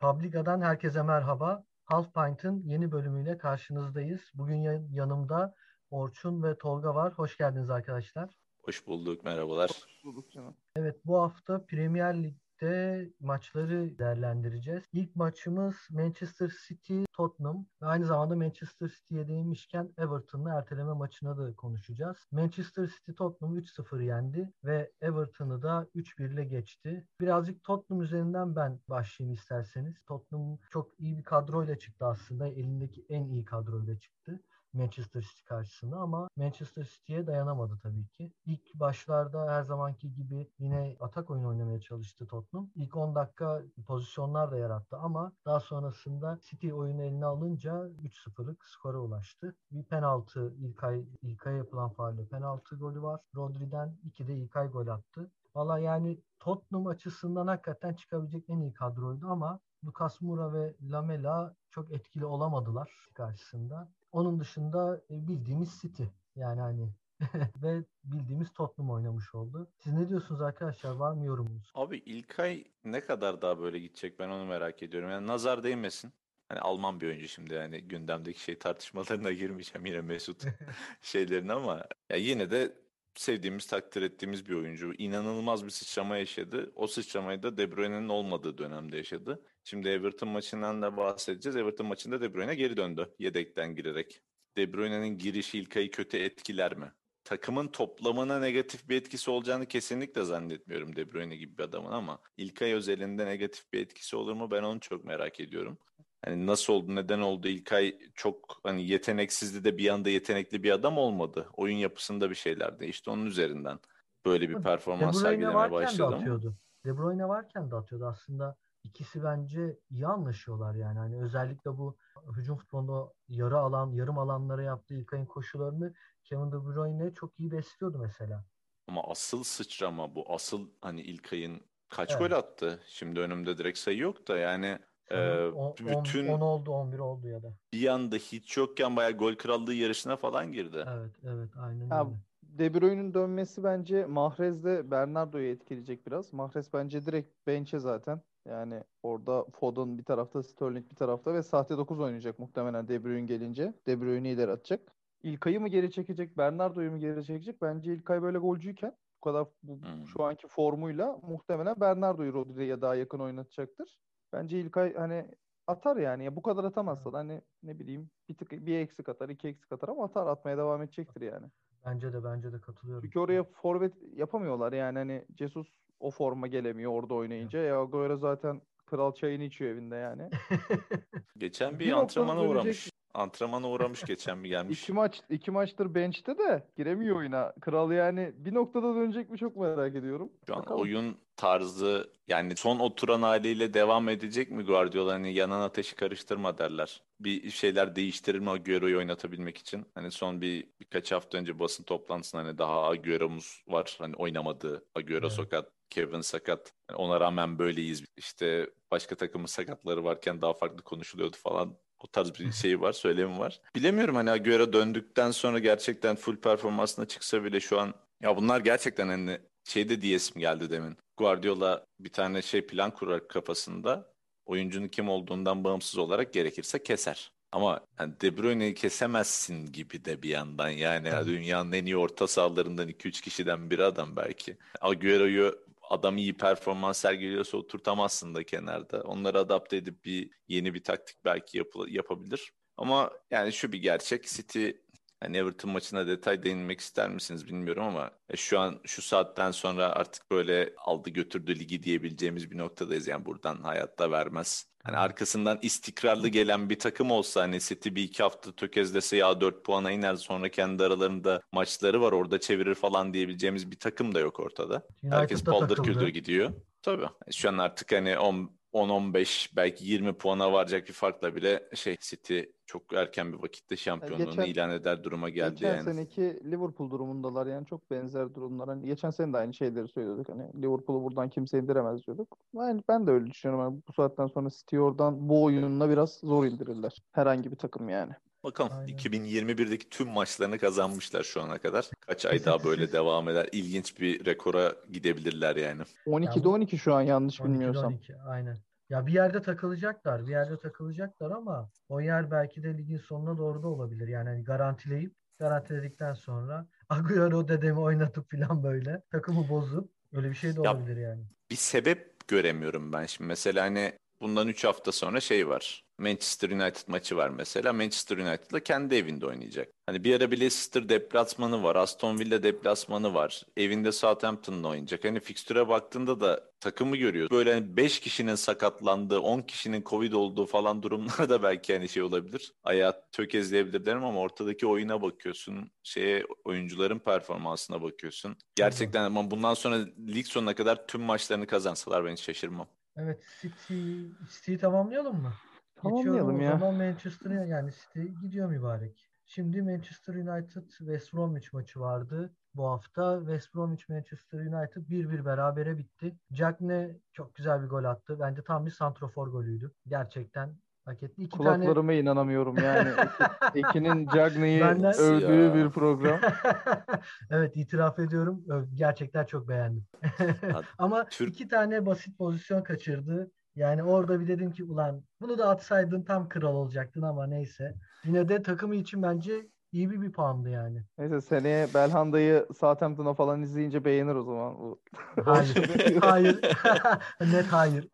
Publica'dan herkese merhaba. Half Pint'ın yeni bölümüyle karşınızdayız. Bugün yanımda Orçun ve Tolga var. Hoş geldiniz arkadaşlar. Hoş bulduk, merhabalar. Hoş bulduk canım. Evet, bu hafta Premier Lig birlikte maçları değerlendireceğiz. İlk maçımız Manchester City Tottenham ve aynı zamanda Manchester City'ye değinmişken Everton'la erteleme maçına da konuşacağız. Manchester City Tottenham 3-0 yendi ve Everton'ı da 3-1 ile geçti. Birazcık Tottenham üzerinden ben başlayayım isterseniz. Tottenham çok iyi bir kadroyla çıktı aslında. Elindeki en iyi kadroyla çıktı. Manchester City karşısında ama Manchester City'ye dayanamadı tabii ki. İlk başlarda her zamanki gibi yine atak oyunu oynamaya çalıştı Tottenham. İlk 10 dakika pozisyonlar da yarattı ama daha sonrasında City oyunu eline alınca 3-0'lık skora ulaştı. Bir penaltı İlkay, İlkay yapılan faalle penaltı golü var. Rodri'den 2 de İlkay gol attı. Valla yani Tottenham açısından hakikaten çıkabilecek en iyi kadroydu ama Lucas Moura ve Lamela çok etkili olamadılar karşısında. Onun dışında e, bildiğimiz City yani hani ve bildiğimiz Tottenham oynamış oldu. Siz ne diyorsunuz arkadaşlar? Var mı yorumunuz? Abi İlkay ne kadar daha böyle gidecek ben onu merak ediyorum. Yani nazar değmesin. Hani Alman bir oyuncu şimdi yani gündemdeki şey tartışmalarına girmeyeceğim yine Mesut şeylerini ama ya yine de sevdiğimiz, takdir ettiğimiz bir oyuncu. İnanılmaz bir sıçrama yaşadı. O sıçramayı da De Bruyne'nin olmadığı dönemde yaşadı. Şimdi Everton maçından da bahsedeceğiz. Everton maçında De Bruyne geri döndü yedekten girerek. De Bruyne'nin girişi İlkay'ı kötü etkiler mi? Takımın toplamına negatif bir etkisi olacağını kesinlikle zannetmiyorum De Bruyne gibi bir adamın ama İlkay özelinde negatif bir etkisi olur mu ben onu çok merak ediyorum. Hani nasıl oldu, neden oldu? İlkay çok hani yeteneksizdi de bir anda yetenekli bir adam olmadı. Oyun yapısında bir şeyler değişti. Onun üzerinden böyle bir performans sergilemeye başladı. De atıyordu. De Bruyne varken de atıyordu aslında. İkisi bence iyi anlaşıyorlar yani. Hani özellikle bu hücum futbolunda yarı alan, yarım alanlara yaptığı İlkay'ın koşularını Kevin De Bruyne çok iyi besliyordu mesela. Ama asıl sıçrama bu. Asıl hani İlkay'ın kaç evet. gol attı? Şimdi önümde direkt sayı yok da yani ee, bütün 10 oldu 11 oldu ya da. Bir anda hiç yokken bayağı gol krallığı yarışına falan girdi. Evet evet aynen ya, öyle. De Bruyne'nin dönmesi bence Mahrez'de Bernardo'yu etkileyecek biraz. Mahrez bence direkt bench'e zaten. Yani orada Foden bir tarafta, Sterling bir tarafta ve sahte 9 oynayacak muhtemelen De Bruyne gelince. De Bruyne'i ileri atacak. İlkay'ı mı geri çekecek, Bernardo'yu mu geri çekecek? Bence İlkay böyle golcüyken bu kadar bu, hmm. şu anki formuyla muhtemelen Bernardo'yu Rodri'ye daha yakın oynatacaktır. Bence İlkay hani atar yani. Ya bu kadar atamazsa da hani ne bileyim bir tık bir eksik atar, iki eksik atar ama atar atmaya devam edecektir yani. Bence de bence de katılıyorum. Çünkü oraya forvet yapamıyorlar yani hani Jesus o forma gelemiyor orada oynayınca. Ya Agüero zaten kral çayını içiyor evinde yani. Geçen bir, bir antrenmana uğramış antrenmana uğramış geçen bir gelmiş. İki maç iki maçtır bench'te de giremiyor oyuna. Kral yani bir noktada dönecek mi çok merak ediyorum. Şu an Bakalım. oyun tarzı yani son oturan haliyle devam edecek mi Guardiola? Hani yanan ateşi karıştırma derler. Bir şeyler değiştirir mi Agüero'yu oynatabilmek için? Hani son bir birkaç hafta önce basın toplantısında hani daha Agüero'muz var. Hani oynamadığı Agüero evet. sakat Kevin sakat. Yani ona rağmen böyleyiz. İşte başka takımın sakatları varken daha farklı konuşuluyordu falan. O tarz bir şey var, söylemi var. Bilemiyorum hani Agüero döndükten sonra gerçekten full performansına çıksa bile şu an ya bunlar gerçekten hani şeyde diyesim geldi demin. Guardiola bir tane şey plan kurar kafasında. Oyuncunun kim olduğundan bağımsız olarak gerekirse keser. Ama yani De Bruyne'yi kesemezsin gibi de bir yandan. Yani dünyanın en iyi orta sahalarından 2-3 kişiden bir adam belki. Agüero'yu adam iyi performans sergiliyorsa oturtamazsın da kenarda. Onları adapte edip bir yeni bir taktik belki yap yapabilir. Ama yani şu bir gerçek City Hani Everton maçına detay değinmek ister misiniz bilmiyorum ama e, şu an şu saatten sonra artık böyle aldı götürdü ligi diyebileceğimiz bir noktadayız. Yani buradan hayatta vermez. Hani arkasından istikrarlı gelen bir takım olsa hani City bir iki hafta tökezlese ya 4 puana iner sonra kendi aralarında maçları var orada çevirir falan diyebileceğimiz bir takım da yok ortada. United'da Herkes paldır küldür gidiyor. Tabii. Şu an artık hani 10 10-15 belki 20 puana varacak bir farkla bile şey City çok erken bir vakitte şampiyonluğunu geçen, ilan eder duruma geldi geçen yani. Geçen seneki Liverpool durumundalar yani çok benzer durumlar. Hani geçen sene de aynı şeyleri söylüyorduk. Hani Liverpool'u buradan kimse indiremez diyorduk. Yani ben de öyle düşünüyorum. Yani bu saatten sonra City oradan bu oyununa biraz zor indirirler. Herhangi bir takım yani. Bakalım Aynen. 2021'deki tüm maçlarını kazanmışlar şu ana kadar. Kaç ay daha böyle devam eder. İlginç bir rekora gidebilirler yani. 12'de 12 şu an yanlış 12'de bilmiyorsam. 12 aynen. Ya bir yerde takılacaklar, bir yerde takılacaklar ama o yer belki de ligin sonuna doğru da olabilir. Yani hani garantileyip garantiledikten sonra Agüero dedemi oynatıp falan böyle takımı bozup öyle bir şey de Ya olabilir yani. bir sebep göremiyorum ben şimdi. Mesela hani bundan 3 hafta sonra şey var. Manchester United maçı var mesela. Manchester United'la kendi evinde oynayacak. Hani bir ara bir Leicester deplasmanı var. Aston Villa deplasmanı var. Evinde Southampton'la oynayacak. Hani fikstüre baktığında da takımı görüyoruz. Böyle hani 5 kişinin sakatlandığı, 10 kişinin Covid olduğu falan durumlar da belki hani şey olabilir. Ayağı tökezleyebilir derim ama ortadaki oyuna bakıyorsun. Şeye oyuncuların performansına bakıyorsun. Gerçekten ama bundan sonra lig sonuna kadar tüm maçlarını kazansalar ben hiç şaşırmam. Evet City City'yi tamamlayalım mı? Geçiyorum Tamamlayalım o ya. zaman Manchester'a yani City gidiyor mübarek. Şimdi Manchester United West Bromwich maçı vardı bu hafta. West Bromwich Manchester United 1-1 berabere bitti. Cagne çok güzel bir gol attı. Bence tam bir santrofor golüydü. Gerçekten hak etti. İki tane Kulaklarıma inanamıyorum yani. Eki- Ekin'in Cagney'i Benden- övdüğü Ya. bir program. evet itiraf ediyorum. Gerçekten çok beğendim. Ama Türk- iki tane basit pozisyon kaçırdı. Yani orada bir dedim ki ulan bunu da atsaydın tam kral olacaktın ama neyse. Yine de takımı için bence iyi bir bir puandı yani. Neyse seneye Belhanda'yı Southampton'a falan izleyince beğenir o zaman. Bu. Hayır. hayır. Net hayır.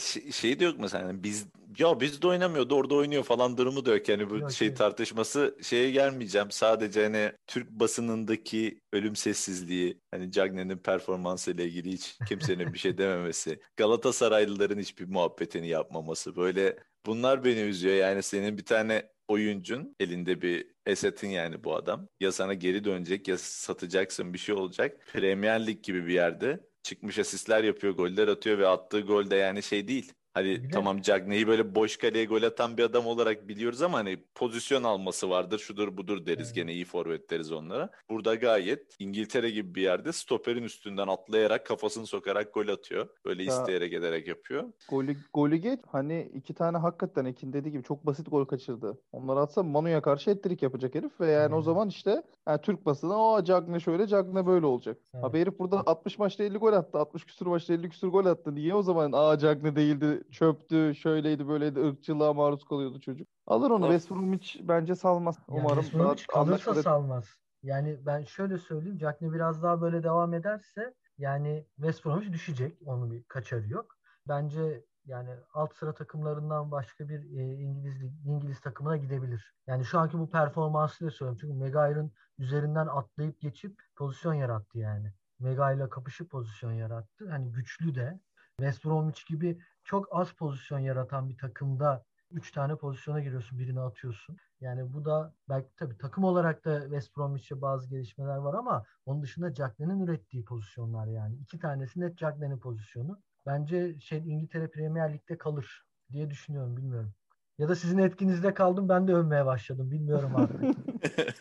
Şey, şey de yok mesela hani biz ya biz de oynamıyordu orada oynuyor falan durumu da yok. Yani bu Yok, şey yok. tartışması şeye gelmeyeceğim. Sadece hani Türk basınındaki ölüm sessizliği hani Cagney'in performansı ile ilgili hiç kimsenin bir şey dememesi Galatasaraylıların hiçbir muhabbetini yapmaması böyle bunlar beni üzüyor. Yani senin bir tane oyuncun elinde bir esetin yani bu adam. Ya sana geri dönecek ya satacaksın bir şey olacak. Premier Lig gibi bir yerde çıkmış asistler yapıyor, goller atıyor ve attığı gol de yani şey değil. Hani Bir de- tamam Cagney'i böyle boş kaleye gol atan bir adam olarak biliyoruz ama hani pozisyon alması vardır, şudur budur deriz Evet. gene iyi forvet deriz onlara. Burada gayet İngiltere gibi bir yerde stoperin üstünden atlayarak kafasını sokarak gol atıyor. Böyle Ya- isteyerek ederek yapıyor. Golü, golü geç. Hani iki tane hakikaten Ekin dediği gibi çok basit gol kaçırdı. Onları atsa Manu'ya karşı hat-trick yapacak herif ve yani o Aynen. zaman işte yani Türk basını o Cagne şöyle Cagne böyle olacak. Evet. Abi herif burada 60 maçta 50 gol attı. 60 küsur maçta 50 küsur gol attı. Niye o zaman aa Cagne değildi, çöptü, şöyleydi, böyleydi, ırkçılığa maruz kalıyordu çocuk. Alır onu. West Bromwich bence salmaz. Yani Umarım West Bromwich kalırsa anlaşmalı- salmaz. Yani ben şöyle söyleyeyim. Cagney biraz daha böyle devam ederse yani West Bromwich düşecek. Onun bir kaçarı yok. Bence yani alt sıra takımlarından başka bir e, İngiliz İngiliz takımına gidebilir. Yani şu anki bu performansıyla söylüyorum. Çünkü Maguire'ın üzerinden atlayıp geçip pozisyon yarattı yani. Maguire'la kapışıp pozisyon yarattı. Hani güçlü de. West Bromwich gibi çok az pozisyon yaratan bir takımda 3 tane pozisyona giriyorsun, birini atıyorsun. Yani bu da belki tabii takım olarak da West Bromwich'e bazı gelişmeler var ama onun dışında Cagney'in ürettiği pozisyonlar yani. iki tanesi net Cagney'in pozisyonu. Bence şey İngiltere Premier Lig'de kalır diye düşünüyorum, bilmiyorum. Ya da sizin etkinizde kaldım ben de övmeye başladım. Bilmiyorum artık.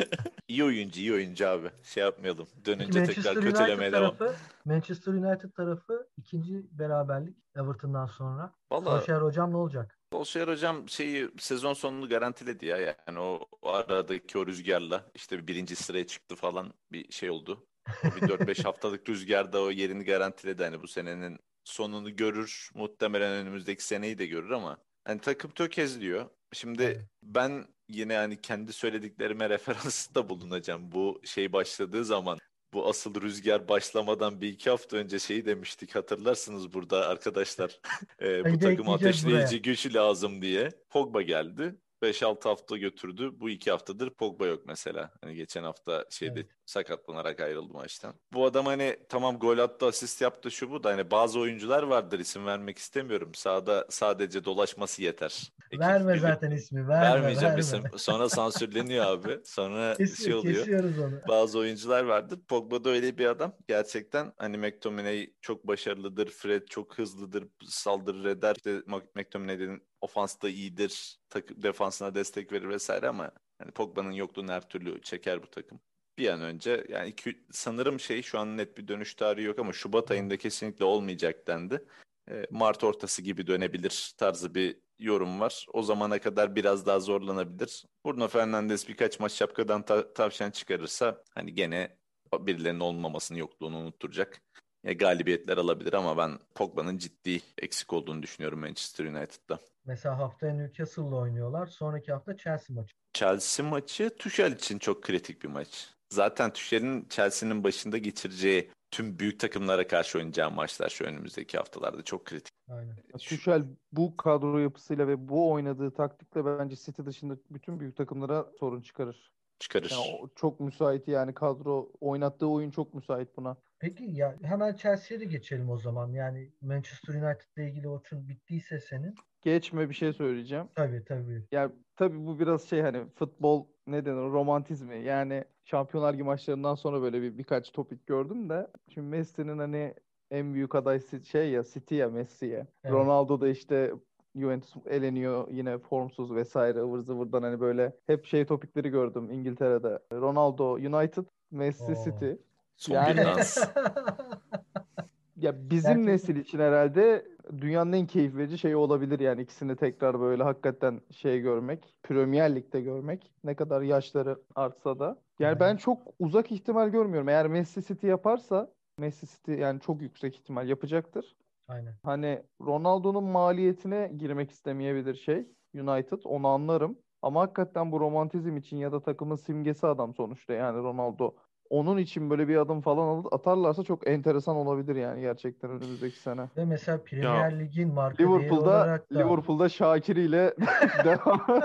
iyi oyuncu, iyi oyuncu abi. Şey yapmayalım. Peki Dönünce tekrar Manchester kötülemeye United devam. Manchester United tarafı ikinci beraberlik Everton'dan sonra. Vallahi Solskjaer hocam ne olacak? Solskjaer hocam şeyi sezon sonunu garantiledi ya yani o, o aradaki o rüzgarla işte birinci sıraya çıktı falan bir şey oldu. O bir 4-5 haftalık rüzgarda o yerini garantiledi hani bu senenin sonunu görür muhtemelen önümüzdeki seneyi de görür ama hani takım tökezliyor. Şimdi ben yine hani kendi söylediklerime referansta bulunacağım. Bu şey başladığı zaman bu asıl rüzgar başlamadan bir iki hafta önce şeyi demiştik hatırlarsınız burada arkadaşlar. Ee, bu takım ateşleyici güç lazım diye. Pogba geldi. 5-6 hafta götürdü. Bu iki haftadır Pogba yok mesela. Hani geçen hafta şeyde Evet. sakatlanarak ayrıldı maçtan. Bu adam hani tamam gol attı, asist yaptı şu bu da hani bazı oyuncular vardır isim vermek istemiyorum. Sahada sadece dolaşması yeter. Ekip Verme gibi- zaten ismi. Verme, Vermeyeceğim verme. isim. Sonra sansürleniyor abi. Sonra şey Kesiyor, oluyor. kesiyoruz onu. Bazı oyuncular vardır. Pogba da öyle bir adam. Gerçekten hani McTominay çok başarılıdır. Fred çok hızlıdır. Saldırır eder. İşte McTominay'in ofansta iyidir. Takım defansına destek verir vesaire ama hani Pogba'nın yokluğunu her türlü çeker bu takım. Bir an önce yani iki, sanırım şey şu an net bir dönüş tarihi yok ama Şubat ayında kesinlikle olmayacak dendi. E, Mart ortası gibi dönebilir tarzı bir yorum var. O zamana kadar biraz daha zorlanabilir. Bruno Fernandes birkaç maç şapkadan ta- tavşan çıkarırsa hani gene birilerinin olmamasını yokluğunu unutturacak. ya galibiyetler alabilir ama ben Pogba'nın ciddi eksik olduğunu düşünüyorum Manchester United'da. Mesela haftaya Newcastle'la oynuyorlar. Sonraki hafta Chelsea maçı. Chelsea maçı Tuchel için çok kritik bir maç. Zaten Tuchel'in Chelsea'nin başında geçireceği tüm büyük takımlara karşı oynayacağı maçlar şu önümüzdeki haftalarda çok kritik. Aynen. Tuchel bu kadro yapısıyla ve bu oynadığı taktikle bence City dışında bütün büyük takımlara sorun çıkarır. Çıkarır. Yani çok müsait yani kadro oynattığı oyun çok müsait buna. Peki ya hemen Chelsea'ye de geçelim o zaman. Yani Manchester United ile ilgili oçun bittiyse senin. Geçme bir şey söyleyeceğim. Tabii tabii. Yani tabii bu biraz şey hani futbol ne denir romantizmi. Yani Şampiyonlar Ligi maçlarından sonra böyle bir birkaç topik gördüm de şimdi Messi'nin hani en büyük aday şey ya City ya Messi'ye. Evet. Ronaldo da işte Juventus eleniyor yine formsuz vesaire ıvır zıvırdan hani böyle hep şey topikleri gördüm İngiltere'de. Ronaldo United, Messi Oo. City. Son Yani- dans. Ya bizim Gerçekten. nesil için herhalde dünyanın en keyif verici şeyi olabilir yani ikisini tekrar böyle hakikaten şey görmek, Premier Lig'de görmek. Ne kadar yaşları artsa da. Yani Evet. ben çok uzak ihtimal görmüyorum. Eğer Messi City yaparsa Messi City yani çok yüksek ihtimal yapacaktır. Aynen. Hani Ronaldo'nun maliyetine girmek istemeyebilir şey United onu anlarım. Ama hakikaten bu romantizm için ya da takımın simgesi adam sonuçta yani Ronaldo. Onun için böyle bir adım falan atarlarsa çok enteresan olabilir yani gerçekten önümüzdeki sene. Ve mesela Premier Lig'in marka değeri Liverpool'da olarak da Liverpool'da Şakir ile devam.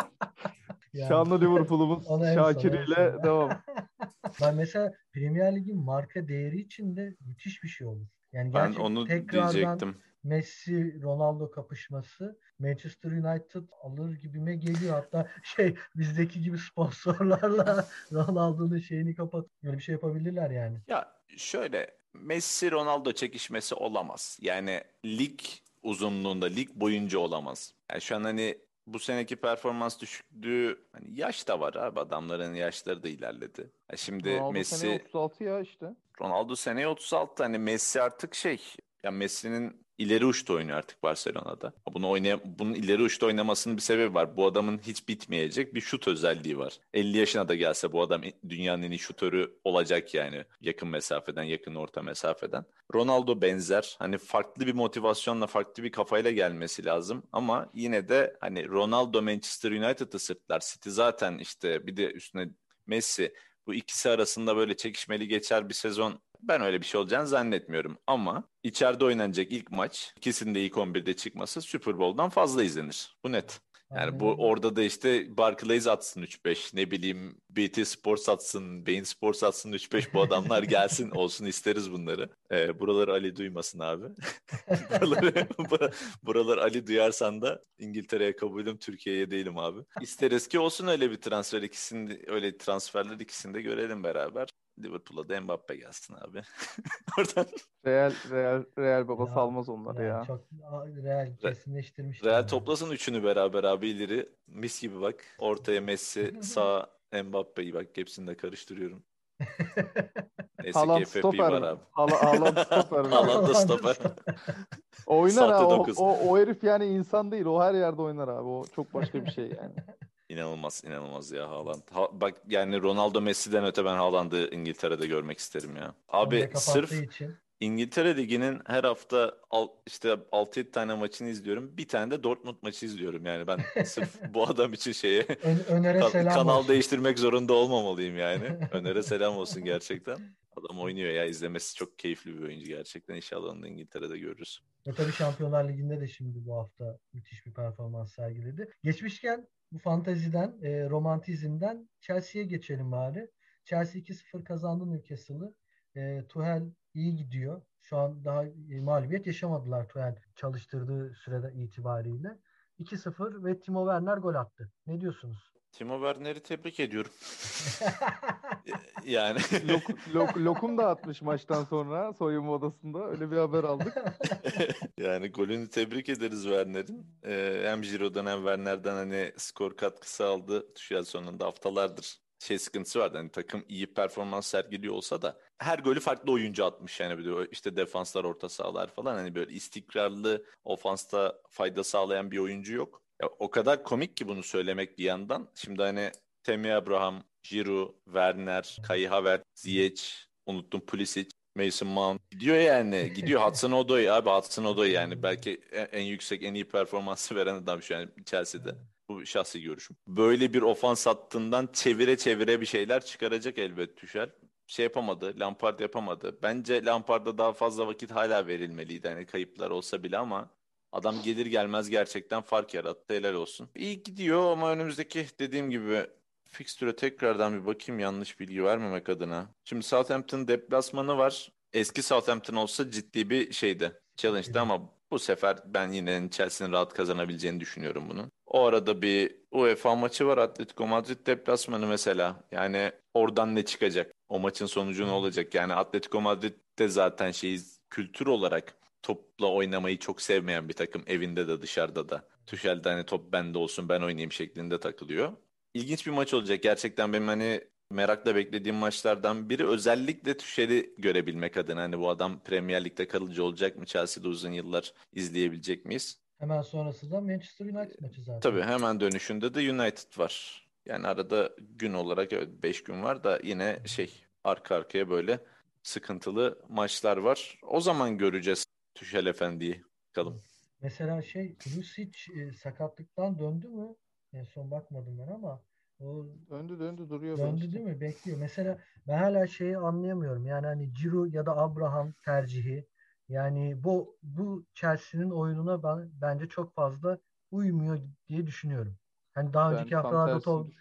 Yani- Şanlı Liverpool'umuz Şakir ile devam. ben mesela Premier Lig'in marka değeri için de müthiş bir şey olur. Yani Ben onu tekrardan diyecektim. Messi Ronaldo kapışması Manchester United alır gibime geliyor. Hatta şey bizdeki gibi sponsorlarla Ronaldo'nun şeyini kapat. Böyle bir şey yapabilirler yani. Ya şöyle Messi Ronaldo çekişmesi olamaz. Yani lig uzunluğunda lig boyunca olamaz. Yani şu an hani bu seneki performans düşüklüğü hani yaş da var abi adamların yaşları da ilerledi. Ya şimdi Ronaldo Messi seneye 36 ya işte. Ronaldo seneye 36 hani Messi artık şey ya Messi'nin ileri uçta oynuyor artık Barcelona'da. Bunu oynaya bunun ileri uçta oynamasının bir sebebi var. Bu adamın hiç bitmeyecek bir şut özelliği var. 50 yaşına da gelse bu adam dünyanın en iyi şutörü olacak yani. Yakın mesafeden, yakın orta mesafeden. Ronaldo benzer. Hani farklı bir motivasyonla, farklı bir kafayla gelmesi lazım. Ama yine de hani Ronaldo Manchester United'ı sırtlar. City zaten işte bir de üstüne Messi bu ikisi arasında böyle çekişmeli geçer bir sezon ben öyle bir şey olacağını zannetmiyorum. Ama içeride oynanacak ilk maç ikisinin de ilk 11'de çıkması Super Bowl'dan fazla izlenir. Bu net. Yani bu orada da işte Barclays atsın 3-5 ne bileyim BT Sports atsın, Bein Sports atsın 3-5 bu adamlar gelsin olsun isteriz bunları. Ee, buraları Ali duymasın abi. buraları, bura- buraları Ali duyarsan da İngiltere'ye kabulüm Türkiye'ye değilim abi. İsteriz ki olsun öyle bir transfer ikisini öyle transferler ikisini de görelim beraber. Liverpool'a da Mbappe gelsin abi. Oradan Real Real Real baba Ya, salmaz onları Yani ya. çok real kesinleştirmiş. Real yani. toplasın üçünü beraber abi ileri. Mis gibi bak. Ortaya Messi, sağ Mbappe'yi bak. Hepsini de karıştırıyorum. Neyse Haaland stoper var abi. Hala- Haaland stoper? Haaland da stoper. Oynar Sahte ha. O, o, o herif yani insan değil. O her yerde oynar abi. O çok başka bir şey yani. İnanılmaz, inanılmaz ya Haaland. Ha- bak yani Ronaldo Messi'den öte ben Haaland'ı İngiltere'de görmek isterim ya. Abi sırf için. İngiltere Ligi'nin her hafta al, işte 6-7 tane maçını izliyorum. Bir tane de Dortmund maçı izliyorum. Yani ben sırf bu adam için şeye Ön- Öner'e Kan- selam kanal olsun. değiştirmek zorunda olmamalıyım yani. Öner'e selam olsun gerçekten. Adam oynuyor ya izlemesi çok keyifli bir oyuncu gerçekten. İnşallah onu da İngiltere'de görürüz. Ve tabii Şampiyonlar Ligi'nde de şimdi bu hafta müthiş bir performans sergiledi. Geçmişken bu fanteziden, e, romantizmden Chelsea'ye geçelim bari. Chelsea 2-0 kazandı Newcastle'ı. E, Tuchel iyi gidiyor. Şu an daha e, mağlubiyet yaşamadılar Tuchel çalıştırdığı sürede itibariyle. 2-0 ve Timo Werner gol attı. Ne diyorsunuz? Timo Werner'i tebrik ediyorum. Yani Lok, lok, lokum da atmış maçtan sonra soyunma odasında. Öyle bir haber aldık. yani golünü tebrik ederiz Werner'in. Ee, hem Giroud'dan hem Werner'den hani skor katkısı aldı. Tuchel sonunda haftalardır şey sıkıntısı vardı. Hani takım iyi performans sergiliyor olsa da her golü farklı oyuncu atmış yani o işte defanslar orta sahalar falan hani böyle istikrarlı ofansta fayda sağlayan bir oyuncu yok. Ya, o kadar komik ki bunu söylemek bir yandan. Şimdi hani Temi Abraham, Giroud, Werner, Kai Havertz, Ziyech, unuttum Pulisic. Mason Mount gidiyor yani. Gidiyor Hudson Odoi abi Hudson Odoi yani. Belki en, yüksek en iyi performansı veren adam şu an Chelsea'de. Bu şahsi görüşüm. Böyle bir ofans hattından çevire çevire bir şeyler çıkaracak elbet Tüşer. Şey yapamadı. Lampard yapamadı. Bence Lampard'a daha fazla vakit hala verilmeliydi. Hani kayıplar olsa bile ama adam gelir gelmez gerçekten fark yarattı. Helal olsun. İyi gidiyor ama önümüzdeki dediğim gibi Fixtüre tekrardan bir bakayım yanlış bilgi vermemek adına. Şimdi Southampton deplasmanı var. Eski Southampton olsa ciddi bir şeydi. Challenge'dı ama bu sefer ben yine Chelsea'nin rahat kazanabileceğini düşünüyorum bunu. O arada bir UEFA maçı var Atletico Madrid deplasmanı mesela. Yani oradan ne çıkacak? O maçın sonucu ne olacak? Yani Atletico Madrid de zaten şey kültür olarak topla oynamayı çok sevmeyen bir takım evinde de dışarıda da. Tuchel'de hani top bende olsun ben oynayayım şeklinde takılıyor ilginç bir maç olacak. Gerçekten benim hani merakla beklediğim maçlardan biri özellikle Tüşer'i görebilmek adına. Hani bu adam Premier Lig'de kalıcı olacak mı? Chelsea'de uzun yıllar izleyebilecek miyiz? Hemen sonrasında Manchester United maçı zaten. Tabii hemen dönüşünde de United var. Yani arada gün olarak evet 5 gün var da yine şey arka arkaya böyle sıkıntılı maçlar var. O zaman göreceğiz Tüşel Efendi'yi. Bakalım. Mesela şey Pulisic e, sakatlıktan döndü mü? En son bakmadım ben ama o döndü döndü duruyor. Döndü işte. değil mi? Bekliyor. Mesela ben hala şeyi anlayamıyorum. Yani hani Ciro ya da Abraham tercihi. Yani bu bu Chelsea'nin oyununa ben bence çok fazla uymuyor diye düşünüyorum. Hani daha ben önceki haftalarda to-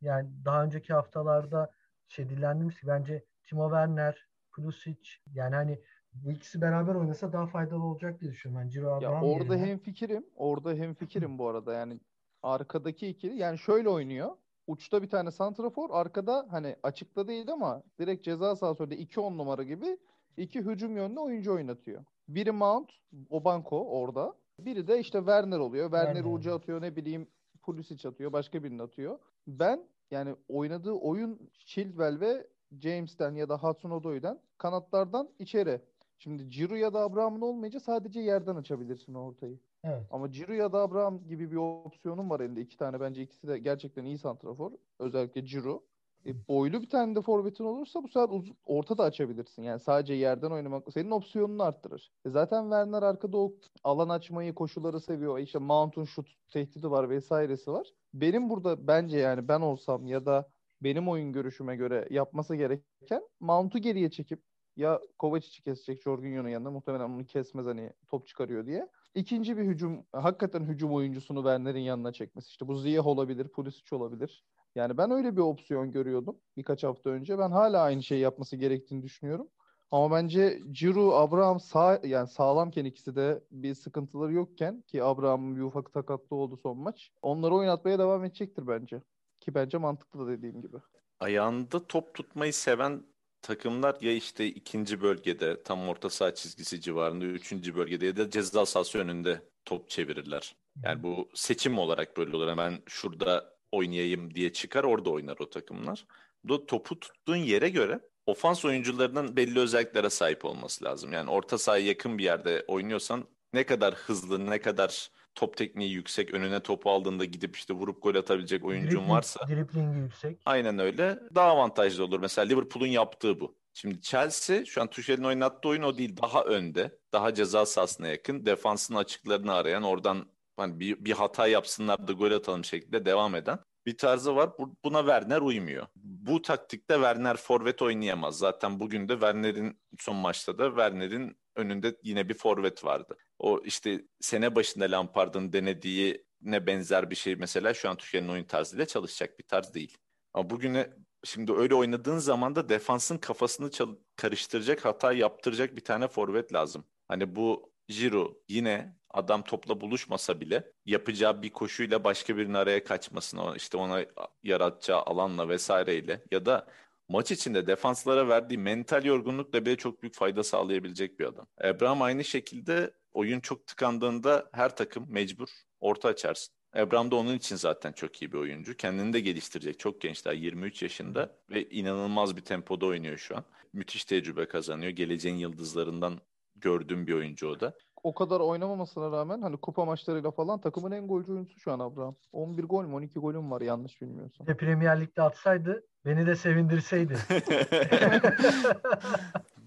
yani daha önceki haftalarda şey dillendiğimiz bence Timo Werner, Pulisic yani hani bu ikisi beraber oynasa daha faydalı olacak diye düşünüyorum. Yani Ciro Abraham ya orada yerine. hem fikirim, orada hem fikirim bu arada. Yani arkadaki ikili yani şöyle oynuyor. Uçta bir tane santrafor, arkada hani açıkta değil ama direkt ceza sahası önünde 2-10 numara gibi iki hücum yönlü oyuncu oynatıyor. Biri Mount, Obanko orada. Biri de işte Werner oluyor. Werner, Werner ucu atıyor ne bileyim Pulisic atıyor, başka birini atıyor. Ben yani oynadığı oyun Chilwell ve James'ten ya da Hudson Odoi'den kanatlardan içeri. Şimdi Ciro ya da Abraham'ın olmayınca sadece yerden açabilirsin ortayı. Evet. Ama Ciro ya da Abraham gibi bir opsiyonun var elinde. iki tane bence ikisi de gerçekten iyi santrafor. Özellikle Ciro. E, boylu bir tane de forvetin olursa bu sefer uz- orta da açabilirsin. Yani sadece yerden oynamak senin opsiyonunu arttırır. E zaten Werner arkada o alan açmayı, koşuları seviyor. İşte Mount'un şut tehdidi var vesairesi var. Benim burada bence yani ben olsam ya da benim oyun görüşüme göre yapması gereken Mount'u geriye çekip ya Kovacic'i kesecek Jorginho'nun yanında muhtemelen onu kesmez hani top çıkarıyor diye. İkinci bir hücum, hakikaten hücum oyuncusunu Werner'in yanına çekmesi. İşte bu Ziyeh olabilir, Pulisic olabilir. Yani ben öyle bir opsiyon görüyordum birkaç hafta önce. Ben hala aynı şeyi yapması gerektiğini düşünüyorum. Ama bence Ciro, Abraham sağ yani sağlamken ikisi de bir sıkıntıları yokken ki Abraham'ın bir ufak takatlı oldu son maç. Onları oynatmaya devam edecektir bence. Ki bence mantıklı da dediğim gibi. Ayağında top tutmayı seven takımlar ya işte ikinci bölgede tam orta saha çizgisi civarında, üçüncü bölgede ya da ceza sahası önünde top çevirirler. Yani bu seçim olarak böyle olur. Ben şurada oynayayım diye çıkar orada oynar o takımlar. Bu topu tuttuğun yere göre ofans oyuncularının belli özelliklere sahip olması lazım. Yani orta sahaya yakın bir yerde oynuyorsan ne kadar hızlı, ne kadar top tekniği yüksek, önüne topu aldığında gidip işte vurup gol atabilecek oyuncun varsa. Driblingi yüksek. Aynen öyle. Daha avantajlı olur. Mesela Liverpool'un yaptığı bu. Şimdi Chelsea şu an Tuchel'in oynattığı oyun o değil. Daha önde. Daha ceza sahasına yakın. Defansın açıklarını arayan oradan hani bir, bir hata yapsınlar da gol atalım şeklinde devam eden bir tarzı var. Buna Werner uymuyor. Bu taktikte Werner forvet oynayamaz. Zaten bugün de Werner'in son maçta da Werner'in önünde yine bir forvet vardı. O işte sene başında Lampard'ın denediği ne benzer bir şey mesela şu an Tuchel'in oyun tarzıyla çalışacak bir tarz değil. Ama bugüne şimdi öyle oynadığın zaman da defansın kafasını karıştıracak, hata yaptıracak bir tane forvet lazım. Hani bu Jiro yine adam topla buluşmasa bile yapacağı bir koşuyla başka birinin araya kaçmasına, işte ona yaratacağı alanla vesaireyle ya da maç içinde defanslara verdiği mental yorgunlukla bile çok büyük fayda sağlayabilecek bir adam. Abraham aynı şekilde oyun çok tıkandığında her takım mecbur orta açarsın. Abraham da onun için zaten çok iyi bir oyuncu. Kendini de geliştirecek. Çok genç daha 23 yaşında ve inanılmaz bir tempoda oynuyor şu an. Müthiş tecrübe kazanıyor. Geleceğin yıldızlarından gördüğüm bir oyuncu o da. O kadar oynamamasına rağmen hani kupa maçlarıyla falan takımın en golcü oyuncusu şu an Abraham. 11 gol mü 12 golüm var yanlış bilmiyorsam. De Premier Lig'de atsaydı beni de sevindirseydi.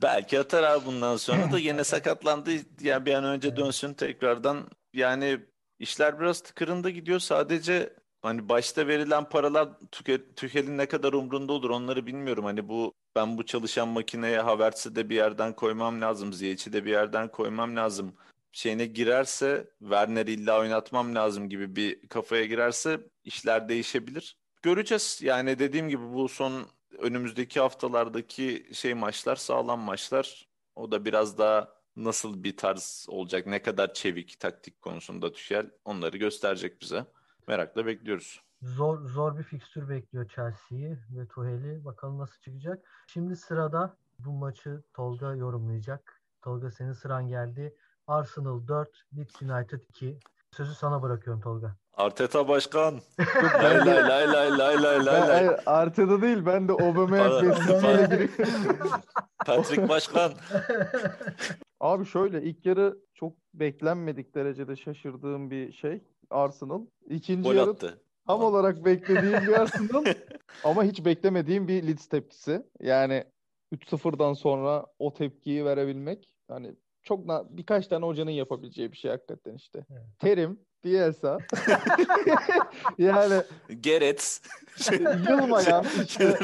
Belki atar abi bundan sonra da yine sakatlandı. Yani bir an önce dönsün tekrardan. Yani işler biraz tıkırında gidiyor. Sadece hani başta verilen paralar Tükel'in ne kadar umrunda olur onları bilmiyorum. Hani bu ben bu çalışan makineye Havertz'i de bir yerden koymam lazım. Ziyech'i de bir yerden koymam lazım. Şeyine girerse Werner illa oynatmam lazım gibi bir kafaya girerse işler değişebilir. Göreceğiz. Yani dediğim gibi bu son önümüzdeki haftalardaki şey maçlar sağlam maçlar. O da biraz daha nasıl bir tarz olacak, ne kadar çevik taktik konusunda Tükel onları gösterecek bize. Merakla bekliyoruz. Zor zor bir fikstür bekliyor Chelsea'yi ve Tuhel'i. Bakalım nasıl çıkacak. Şimdi sırada bu maçı Tolga yorumlayacak. Tolga senin sıran geldi. Arsenal 4, Leeds United 2. Sözü sana bırakıyorum Tolga. Arteta başkan. lay lay lay lay lay lay lay lay. Arteta değil ben de Aubameyang giriyorum. Patrick başkan. Abi şöyle ilk yarı çok beklenmedik derecede şaşırdığım bir şey Arsenal. İkinci Gol yarı attı. Tam olarak beklediğim bir Arsenal ama hiç beklemediğim bir Leeds tepkisi. Yani 3-0'dan sonra o tepkiyi verebilmek hani çok na- birkaç tane hocanın yapabileceği bir şey hakikaten işte. Evet. Terim, Bielsa. yani Gerets. yılmayan işte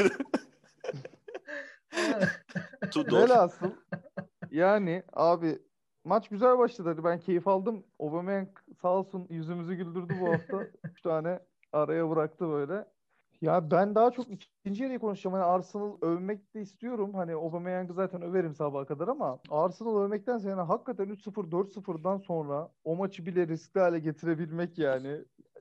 Tudor. velhasıl yani abi maç güzel başladı. Hadi ben keyif aldım. Aubameyang sağ olsun yüzümüzü güldürdü bu hafta. Üç tane araya bıraktı böyle. Ya ben daha çok ikinci yarıyı konuşacağım. Hani Arsenal övmek de istiyorum. Hani Aubameyang'ı zaten överim sabaha kadar ama Arsenal övmekten yani hakikaten 3-0 4-0'dan sonra o maçı bile riskli hale getirebilmek yani.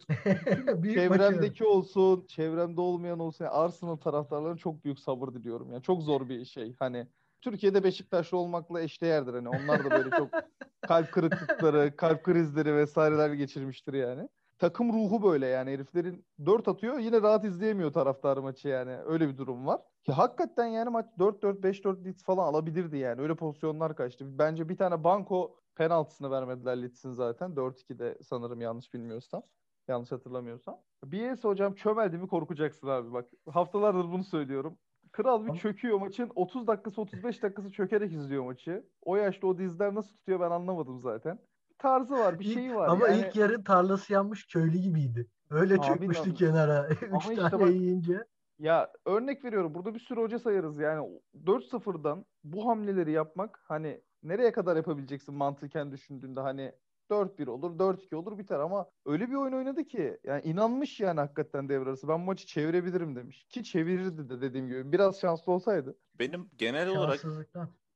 Çevremdeki olsun, çevremde olmayan olsun. Yani Arsenal taraftarlarına çok büyük sabır diliyorum. Yani çok zor bir şey. Hani Türkiye'de Beşiktaşlı olmakla eşdeğerdir. Hani onlar da böyle çok kalp kırıklıkları, kalp krizleri vesaireler geçirmiştir yani. Takım ruhu böyle yani heriflerin 4 atıyor yine rahat izleyemiyor taraftar maçı yani. Öyle bir durum var. Ki hakikaten yani maç 4-4 5-4 Leeds falan alabilirdi yani. Öyle pozisyonlar kaçtı. Bence bir tane banko penaltısını vermediler Leeds'in zaten. 4-2'de sanırım yanlış bilmiyorsam. Yanlış hatırlamıyorsam. Bielsa hocam çömeldi mi korkacaksın abi bak. Haftalardır bunu söylüyorum. Kral bir çöküyor maçın 30 dakikası 35 dakikası çökerek izliyor maçı. O yaşta o dizler nasıl tutuyor ben anlamadım zaten. Tarzı var, bir şeyi var. Ama yani. ilk yarı tarlası yanmış köylü gibiydi. Öyle Abi çökmüştü lan. kenara. Ama Üç işte tane bak- yiyince. Ya örnek veriyorum burada bir sürü hoca sayarız yani 4-0'dan bu hamleleri yapmak hani nereye kadar yapabileceksin mantıken düşündüğünde hani 4-1 olur 4-2 olur biter ama öyle bir oyun oynadı ki yani inanmış yani hakikaten devre arası ben maçı çevirebilirim demiş ki çevirirdi de dediğim gibi biraz şanslı olsaydı. Benim genel olarak.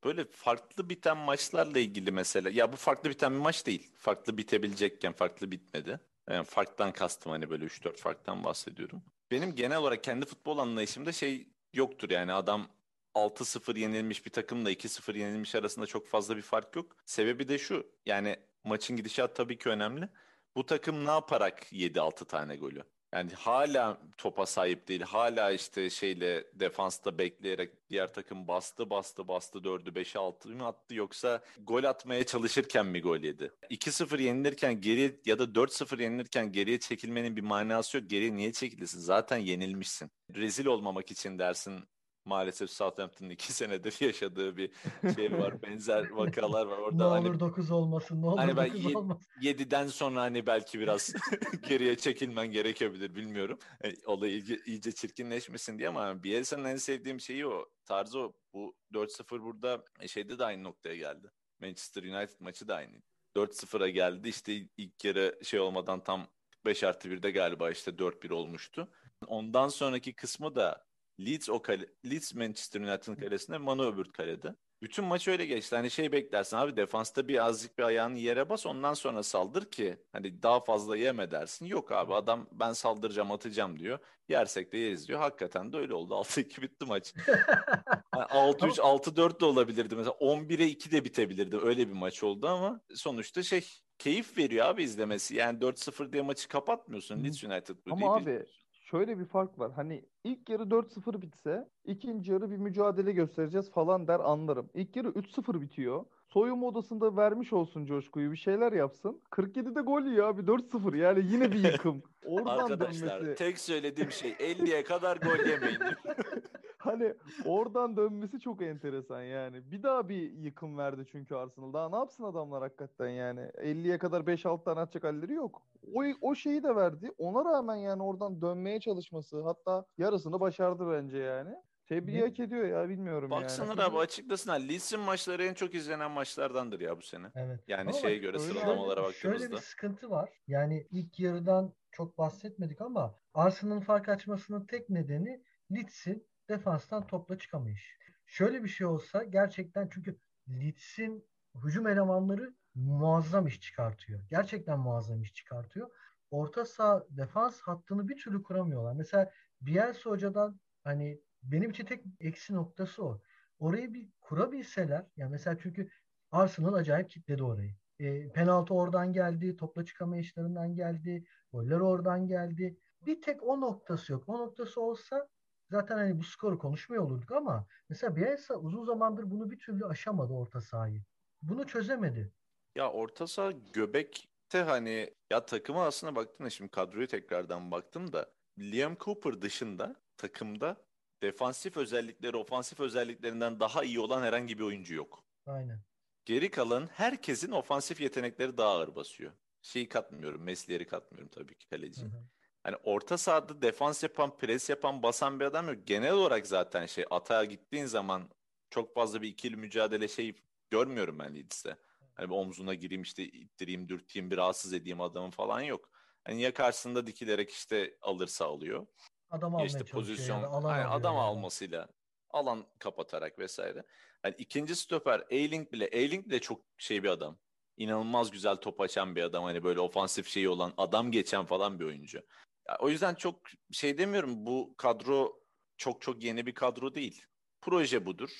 Böyle farklı biten maçlarla ilgili mesela. Ya bu farklı biten bir maç değil. Farklı bitebilecekken farklı bitmedi. Yani farktan kastım hani böyle 3-4 farktan bahsediyorum. Benim genel olarak kendi futbol anlayışımda şey yoktur yani adam 6-0 yenilmiş bir takımla 2-0 yenilmiş arasında çok fazla bir fark yok. Sebebi de şu yani maçın gidişatı tabii ki önemli. Bu takım ne yaparak yedi 6 tane golü? Yani hala topa sahip değil. Hala işte şeyle defansta bekleyerek diğer takım bastı bastı bastı 4'ü 5'e 6 mı attı yoksa gol atmaya çalışırken mi gol yedi? 2-0 yenilirken geri ya da 4-0 yenilirken geriye çekilmenin bir manası yok. Geriye niye çekilirsin? Zaten yenilmişsin. Rezil olmamak için dersin maalesef Southampton'ın iki senedir yaşadığı bir şey var. Benzer vakalar var. Ne Orada hani olur 9 olmasın. Ne olur Hani ben 9 ye- olmasın. 7'den sonra hani belki biraz geriye çekilmen gerekebilir bilmiyorum. E, olay iyice, iyice çirkinleşmesin diye ama Bielsa'nın en sevdiğim şeyi o. Tarzı o. Bu 4-0 burada e, şeyde de aynı noktaya geldi. Manchester United maçı da aynı. 4-0'a geldi. İşte ilk yarı şey olmadan tam 5 artı 1'de galiba işte 4-1 olmuştu. Ondan sonraki kısmı da Leeds o kale, Leeds Manchester United'ın kalesinde Manu öbür kalede. Bütün maç öyle geçti. Hani şey beklersin abi defansta bir azıcık bir ayağını yere bas ondan sonra saldır ki hani daha fazla yeme dersin. Yok abi adam ben saldıracağım atacağım diyor. Yersek de yeriz diyor. Hakikaten de öyle oldu. 6-2 bitti maç. Yani 6-3 6-4 de olabilirdi. Mesela 11'e 2 de bitebilirdi. Öyle bir maç oldu ama sonuçta şey keyif veriyor abi izlemesi. Yani 4-0 diye maçı kapatmıyorsun. Leeds United bu Ama abi. Şöyle bir fark var. Hani ilk yarı 4-0 bitse ikinci yarı bir mücadele göstereceğiz falan der anlarım. İlk yarı 3-0 bitiyor. Soyunma odasında vermiş olsun coşkuyu bir şeyler yapsın. 47'de gol yiyor abi 4-0 yani yine bir yıkım. Oradan Arkadaşlar dönmesi. tek söylediğim şey 50'ye kadar gol yemeyin. Hani oradan dönmesi çok enteresan yani. Bir daha bir yıkım verdi çünkü Arsenal. Daha ne yapsın adamlar hakikaten yani. 50'ye kadar 5-6 tane atacak halleri yok. O, o şeyi de verdi. Ona rağmen yani oradan dönmeye çalışması hatta yarısını başardı bence yani. Tebrik Ne? hak ediyor ya bilmiyorum Baksana yani. abi açıklasınlar. Leeds'in maçları en çok izlenen maçlardandır ya bu sene. Evet. Yani Ama şeye göre sıralamalara Şöyle baktığımızda. bir sıkıntı var. Yani ilk yarıdan çok bahsetmedik ama Arsenal'ın fark açmasının tek nedeni Leeds'in defanstan topla çıkamayış. Şöyle bir şey olsa gerçekten çünkü Leeds'in hücum elemanları muazzam iş çıkartıyor. Gerçekten muazzam iş çıkartıyor. Orta saha defans hattını bir türlü kuramıyorlar. Mesela Bielsa hocadan hani benim için tek eksi noktası o. Orayı bir kurabilseler yani mesela çünkü Arsenal acayip kitledi orayı. E, penaltı oradan geldi, topla çıkamayışlarından geldi, goller oradan geldi. Bir tek o noktası yok. O noktası olsa zaten hani bu skoru konuşmuyor olurduk ama mesela Bielsa uzun zamandır bunu bir türlü aşamadı orta sahayı. Bunu çözemedi. Ya orta saha göbekte hani ya takıma aslında baktığında şimdi kadroyu tekrardan baktım da Liam Cooper dışında takımda defansif özellikleri ofansif özelliklerinden daha iyi olan herhangi bir oyuncu yok. Aynen. Geri kalan herkesin ofansif yetenekleri daha ağır basıyor. Şeyi katmıyorum, Messi'leri katmıyorum tabii ki kaleci. Hı hı. Hani orta sahada defans yapan, pres yapan, basan bir adam yok. Genel olarak zaten şey atağa gittiğin zaman çok fazla bir ikili mücadele şey görmüyorum ben Leeds'te. Hani bir omzuna gireyim işte ittireyim, dürteyim, bir rahatsız edeyim adamın falan yok. Hani ya karşısında dikilerek işte alırsa alıyor. Adam Ya almaya işte pozisyon ya da alan alıyor adam ya da. almasıyla alan kapatarak vesaire. Hani ikinci stoper Ayling bile Ayling bile çok şey bir adam. İnanılmaz güzel top açan bir adam. Hani böyle ofansif şeyi olan adam geçen falan bir oyuncu. O yüzden çok şey demiyorum bu kadro çok çok yeni bir kadro değil. Proje budur.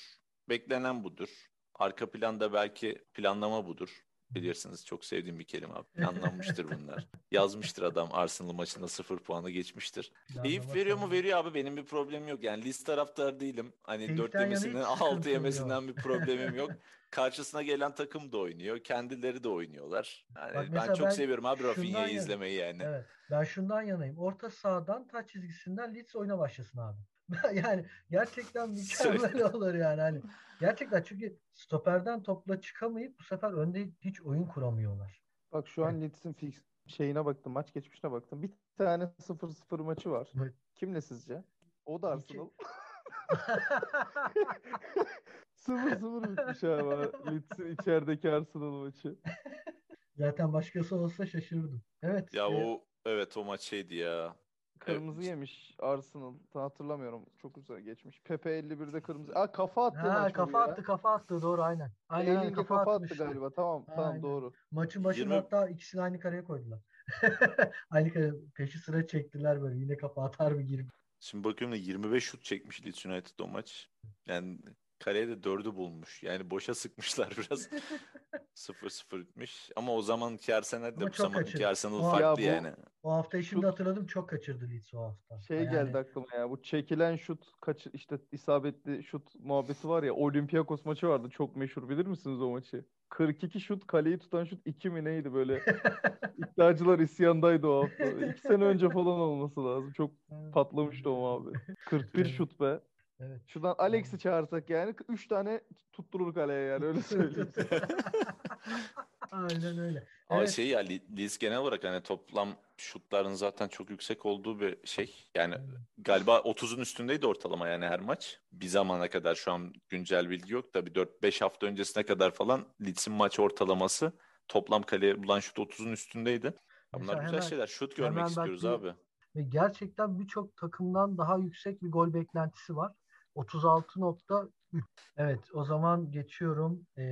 Beklenen budur. Arka planda belki planlama budur. Bilirsiniz çok sevdiğim bir kelime abi. Planlanmıştır bunlar. Yazmıştır adam Arsenal maçında sıfır puanı geçmiştir. Keyif veriyor mu? Veriyor abi. Benim bir problemim yok. Yani list taraftar değilim. Hani dört yemesinden altı yemesinden bir problemim yok. Karşısına gelen takım da oynuyor. Kendileri de oynuyorlar. Yani Bak ben çok ben seviyorum abi Rafinha'yı izlemeyi yani. Evet. Ben şundan yanayım. Orta sahadan taç çizgisinden Leeds oyuna başlasın abi. Yani gerçekten mükemmel olur yani. Hani gerçekten çünkü stoperden topla çıkamayıp bu sefer önde hiç oyun kuramıyorlar. Bak şu an Leeds'in fix şeyine baktım, maç geçmişine baktım. Bir tane 0-0 maçı var. Evet. Kimle sizce? O da. Arsenal. 0-0 bitmiş abi. Leeds'in içerideki Arsenal maçı. Zaten başkası olsa şaşırırdım. Evet. Ya e, o evet o maç şeydi ya. Kırmızı Evet. yemiş Arsenal. Hatırlamıyorum. Çok güzel geçmiş. Pepe 51'de kırmızı. Aa kafa attı ha, kafa ya. attı kafa attı doğru aynen. Aynen aynen, kafa kafa attı galiba. Tamam tamam Aynen. doğru. Maçın başında 20 hatta ikisini aynı kareye koydular. Aynı kare peşi sıra çektiler böyle yine kafa atar mı girip. Şimdi bakıyorum da 25 şut çekmiş Leeds United o maç. Yani kaleye de 4'ü bulmuş. Yani boşa sıkmışlar biraz. 0-0 bitmiş. Ama o zamanki Arsenal de bu çok zamanki kaçırdı. Arsenal O- farklı Ya bu- yani. O hafta şimdi Şut- hatırladım çok kaçırdı Leeds o hafta. Şey Yani geldi aklıma ya. Bu çekilen şut kaç işte isabetli şut muhabbeti var ya. Olympiakos maçı vardı. Çok meşhur. Bilir misiniz o maçı? 42 şut kaleyi tutan şut 2 mi neydi böyle? İddiacılar isyandaydı o hafta. 2 sene önce falan olması lazım. Çok patlamıştı o muhabbet. 41 şut be. Evet. Şuradan Alex'i çağırsak yani 3 tane tutturur kaleye yani öyle söyleyeyim. Aynen öyle. Ama Evet. şey ya Le- Leeds genel olarak hani toplam şutların zaten çok yüksek olduğu bir şey. Yani galiba 30'un üstündeydi ortalama yani her maç. Bir zamana kadar şu an güncel bilgi yok da bir 4-5 hafta öncesine kadar falan Leeds'in maç ortalaması toplam kaleye bulan şut 30'un üstündeydi. Ya Bunlar Mesela güzel hemen- şeyler. Şut görmek istiyoruz bir- abi. Ve gerçekten birçok takımdan daha yüksek bir gol beklentisi var. 36.3. Evet, o zaman geçiyorum ee,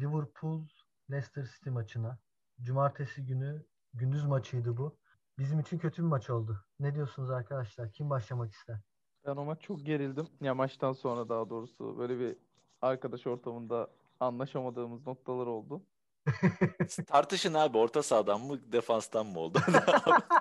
Liverpool Leicester City maçına. Cumartesi günü gündüz maçıydı bu. Bizim için kötü bir maç oldu. Ne diyorsunuz arkadaşlar? Kim başlamak ister? Ben o maç çok gerildim. Ya maçtan sonra daha doğrusu böyle bir arkadaş ortamında anlaşamadığımız noktalar oldu. Tartışın abi orta sahadan mı defanstan mı oldu?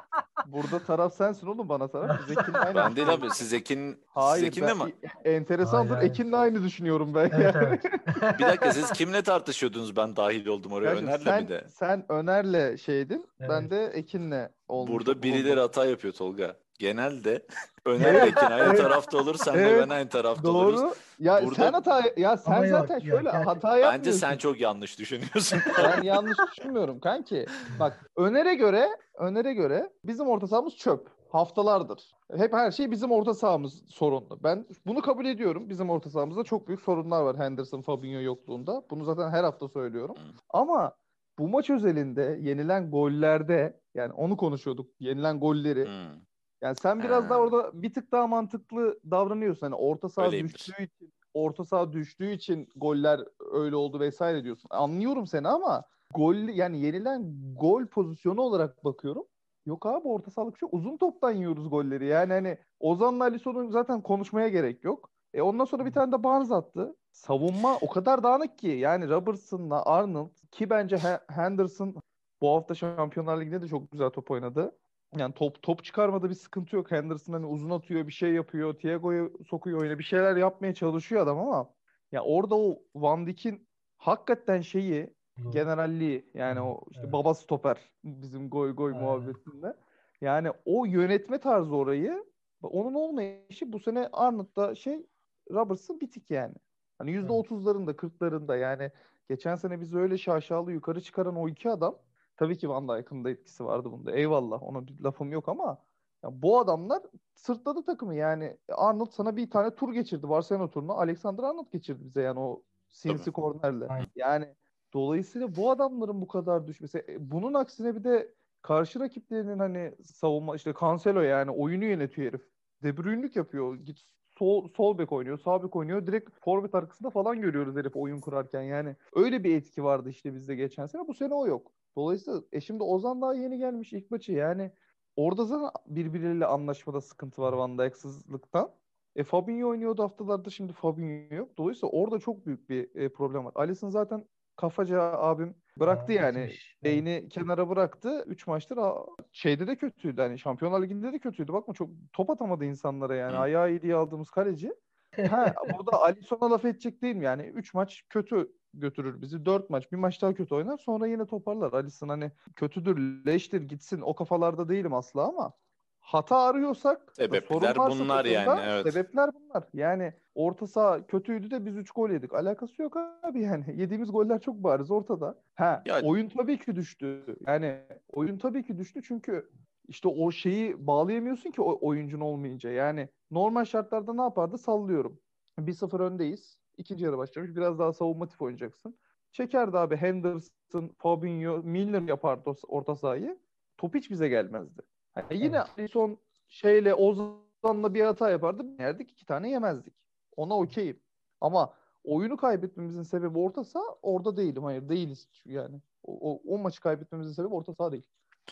Burada taraf sensin oğlum bana taraf. Biz Ekin'le aynı ben değil abi. Siz Ekin, Hayır, siz Ekin'le ben- mi? enteresandır. Hayır. Ekin'le aynı düşünüyorum ben. Evet yani. evet. Bir dakika siz kimle tartışıyordunuz ben dahil oldum oraya? Kardeşim, Öner'le sen, mi de? sen Öner'le şeydin. Ben Evet. de Ekin'le olmuş Burada birileri hata yapıyor Tolga. Genelde Öner Tekin aynı tarafta olur sen de Evet, ben aynı tarafta Doğru. oluruz. Ya Burada- sen hata ya sen Ama zaten yok, şöyle gerçekten. hata yapmıyorsun. Bence sen çok yanlış düşünüyorsun. Ben yanlış düşünmüyorum kanki. Bak Öner'e göre Öner'e göre bizim orta sahamız çöp. Haftalardır. Hep her şey bizim orta sahamız sorunlu. Ben bunu kabul ediyorum. Bizim orta sahamızda çok büyük sorunlar var Henderson, Fabinho yokluğunda. Bunu zaten her hafta söylüyorum. Ama bu maç özelinde yenilen gollerde yani onu konuşuyorduk. Yenilen golleri. Hmm. Yani sen biraz Ha. daha orada bir tık daha mantıklı davranıyorsun. Hani orta saha düştüğü için, orta saha düştüğü için goller öyle oldu vesaire diyorsun. Anlıyorum seni ama gol yani yenilen gol pozisyonu olarak bakıyorum. Yok abi orta sahalık çok uzun toptan yiyoruz golleri. Yani hani Ozan'la Alisson'un zaten konuşmaya gerek yok. E ondan sonra bir tane de Barnes attı. Savunma o kadar dağınık ki. Yani Robertson'la Arnold ki bence He- Henderson bu hafta Şampiyonlar Ligi'nde de çok güzel top oynadı. Yani top top çıkarmada bir sıkıntı yok. Henderson hani uzun atıyor, bir şey yapıyor. Thiago'yu sokuyor oyuna. Bir şeyler yapmaya çalışıyor adam ama ya orada o Van Dijk'in hakikaten şeyi Doğru. generalliği yani o işte Evet. baba stoper bizim goy goy Aynen. muhabbetinde. Yani o yönetme tarzı orayı onun olmayışı bu sene Arnold'da şey Robertson bitik yani. Hani yüzde otuzlarında kırklarında yani geçen sene bizi öyle şaşalı yukarı çıkaran o iki adam tabii ki Van Dijk'ın da etkisi vardı bunda. Eyvallah ona bir lafım yok ama ya bu adamlar sırtladı takımı yani Arnold sana bir tane tur geçirdi Barcelona turunu. Alexander Arnold geçirdi bize yani o sinsi kornerle. Yani dolayısıyla bu adamların bu kadar düşmesi e, bunun aksine bir de karşı rakiplerinin hani savunma işte Cancelo yani oyunu yönetiyor herif. De Bruyne'lük yapıyor. Git sol, sol bek oynuyor, sağ bek oynuyor. Direkt forvet arkasında falan görüyoruz herif oyun kurarken. Yani öyle bir etki vardı işte bizde geçen sene. Bu sene o yok. Dolayısıyla e şimdi Ozan daha yeni gelmiş ilk maçı. Yani orada zaten birbiriyle anlaşmada sıkıntı var Van Dijk'sızlıktan. E Fabinho oynuyordu haftalarda şimdi Fabinho yok. Dolayısıyla orada çok büyük bir e, problem var. Alisson zaten kafaca abim bıraktı Ha, yani. Evet. Beyni kenara bıraktı. 3 maçtır şeyde de kötüydü. Hani Şampiyonlar Ligi'nde de kötüydü. Bakma çok top atamadı insanlara yani. Hı. Ayağı iyi diye aldığımız kaleci. Ha, burada Alisson'a laf edecek değilim yani. 3 maç kötü götürür bizi. 4 maç. Bir maç daha kötü oynar. Sonra yine toparlar. Alisson hani kötüdür, leştir, gitsin. O kafalarda değilim asla ama hata arıyorsak Sebepler bunlar yani, evet. Sebepler bunlar. Yani orta saha kötüydü de biz 3 gol yedik. Alakası yok abi yani. Yediğimiz goller çok bariz ortada. Ha, Ya- oyun tabii ki düştü. Yani oyun tabii ki düştü çünkü işte o şeyi bağlayamıyorsun ki o oyuncun olmayınca. Yani normal şartlarda ne yapardı? Sallıyorum. 1-0 öndeyiz. İkinci yarı başlamış. Biraz daha savunmatif oynayacaksın. Çekerdi abi Henderson, Fabinho, Milner yapardı orta sahayı. Top hiç bize gelmezdi. Yani yine Evet. Alisson şeyle Ozan'la bir hata yapardı. Yerdik iki tane yemezdik. Ona okeyim. Ama oyunu kaybetmemizin sebebi orta saha orada değilim. Hayır değiliz yani. O, o, o maçı kaybetmemizin sebebi orta saha değil.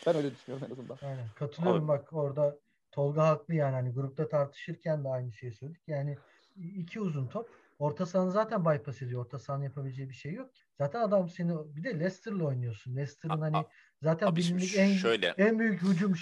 Ben öyle düşünüyorum en azından. Aynen. Katılıyorum Abi- bak orada Tolga haklı yani hani grupta tartışırken de aynı şeyi söyledik. Yani iki uzun top. Orta sahanı zaten bypass ediyor. Orta sahanın yapabileceği bir şey yok. Zaten adam seni bir de Leicester'la oynuyorsun. Leicester'ın hani zaten bilindik en şöyle en büyük hücum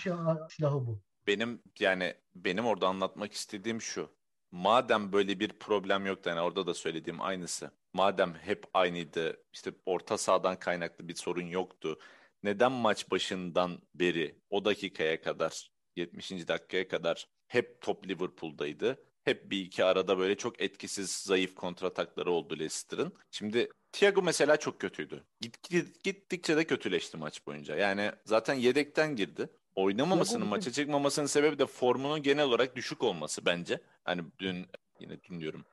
silahı bu. benim yani benim orada anlatmak istediğim şu. Madem böyle bir problem yoktu yani orada da söylediğim aynısı. Madem hep aynıydı işte orta sahadan kaynaklı bir sorun yoktu. Neden maç başından beri o dakikaya kadar 70. dakikaya kadar hep top Liverpool'daydı? Hep bir iki arada böyle çok etkisiz zayıf kontratakları oldu Leicester'ın. Şimdi Thiago mesela çok kötüydü. Git, git- gittikçe de kötüleşti maç boyunca. Yani zaten yedekten girdi. Oynamamasının, maça çıkmamasının sebebi de formunun genel olarak düşük olması bence. Hani dün yine dün diyorum.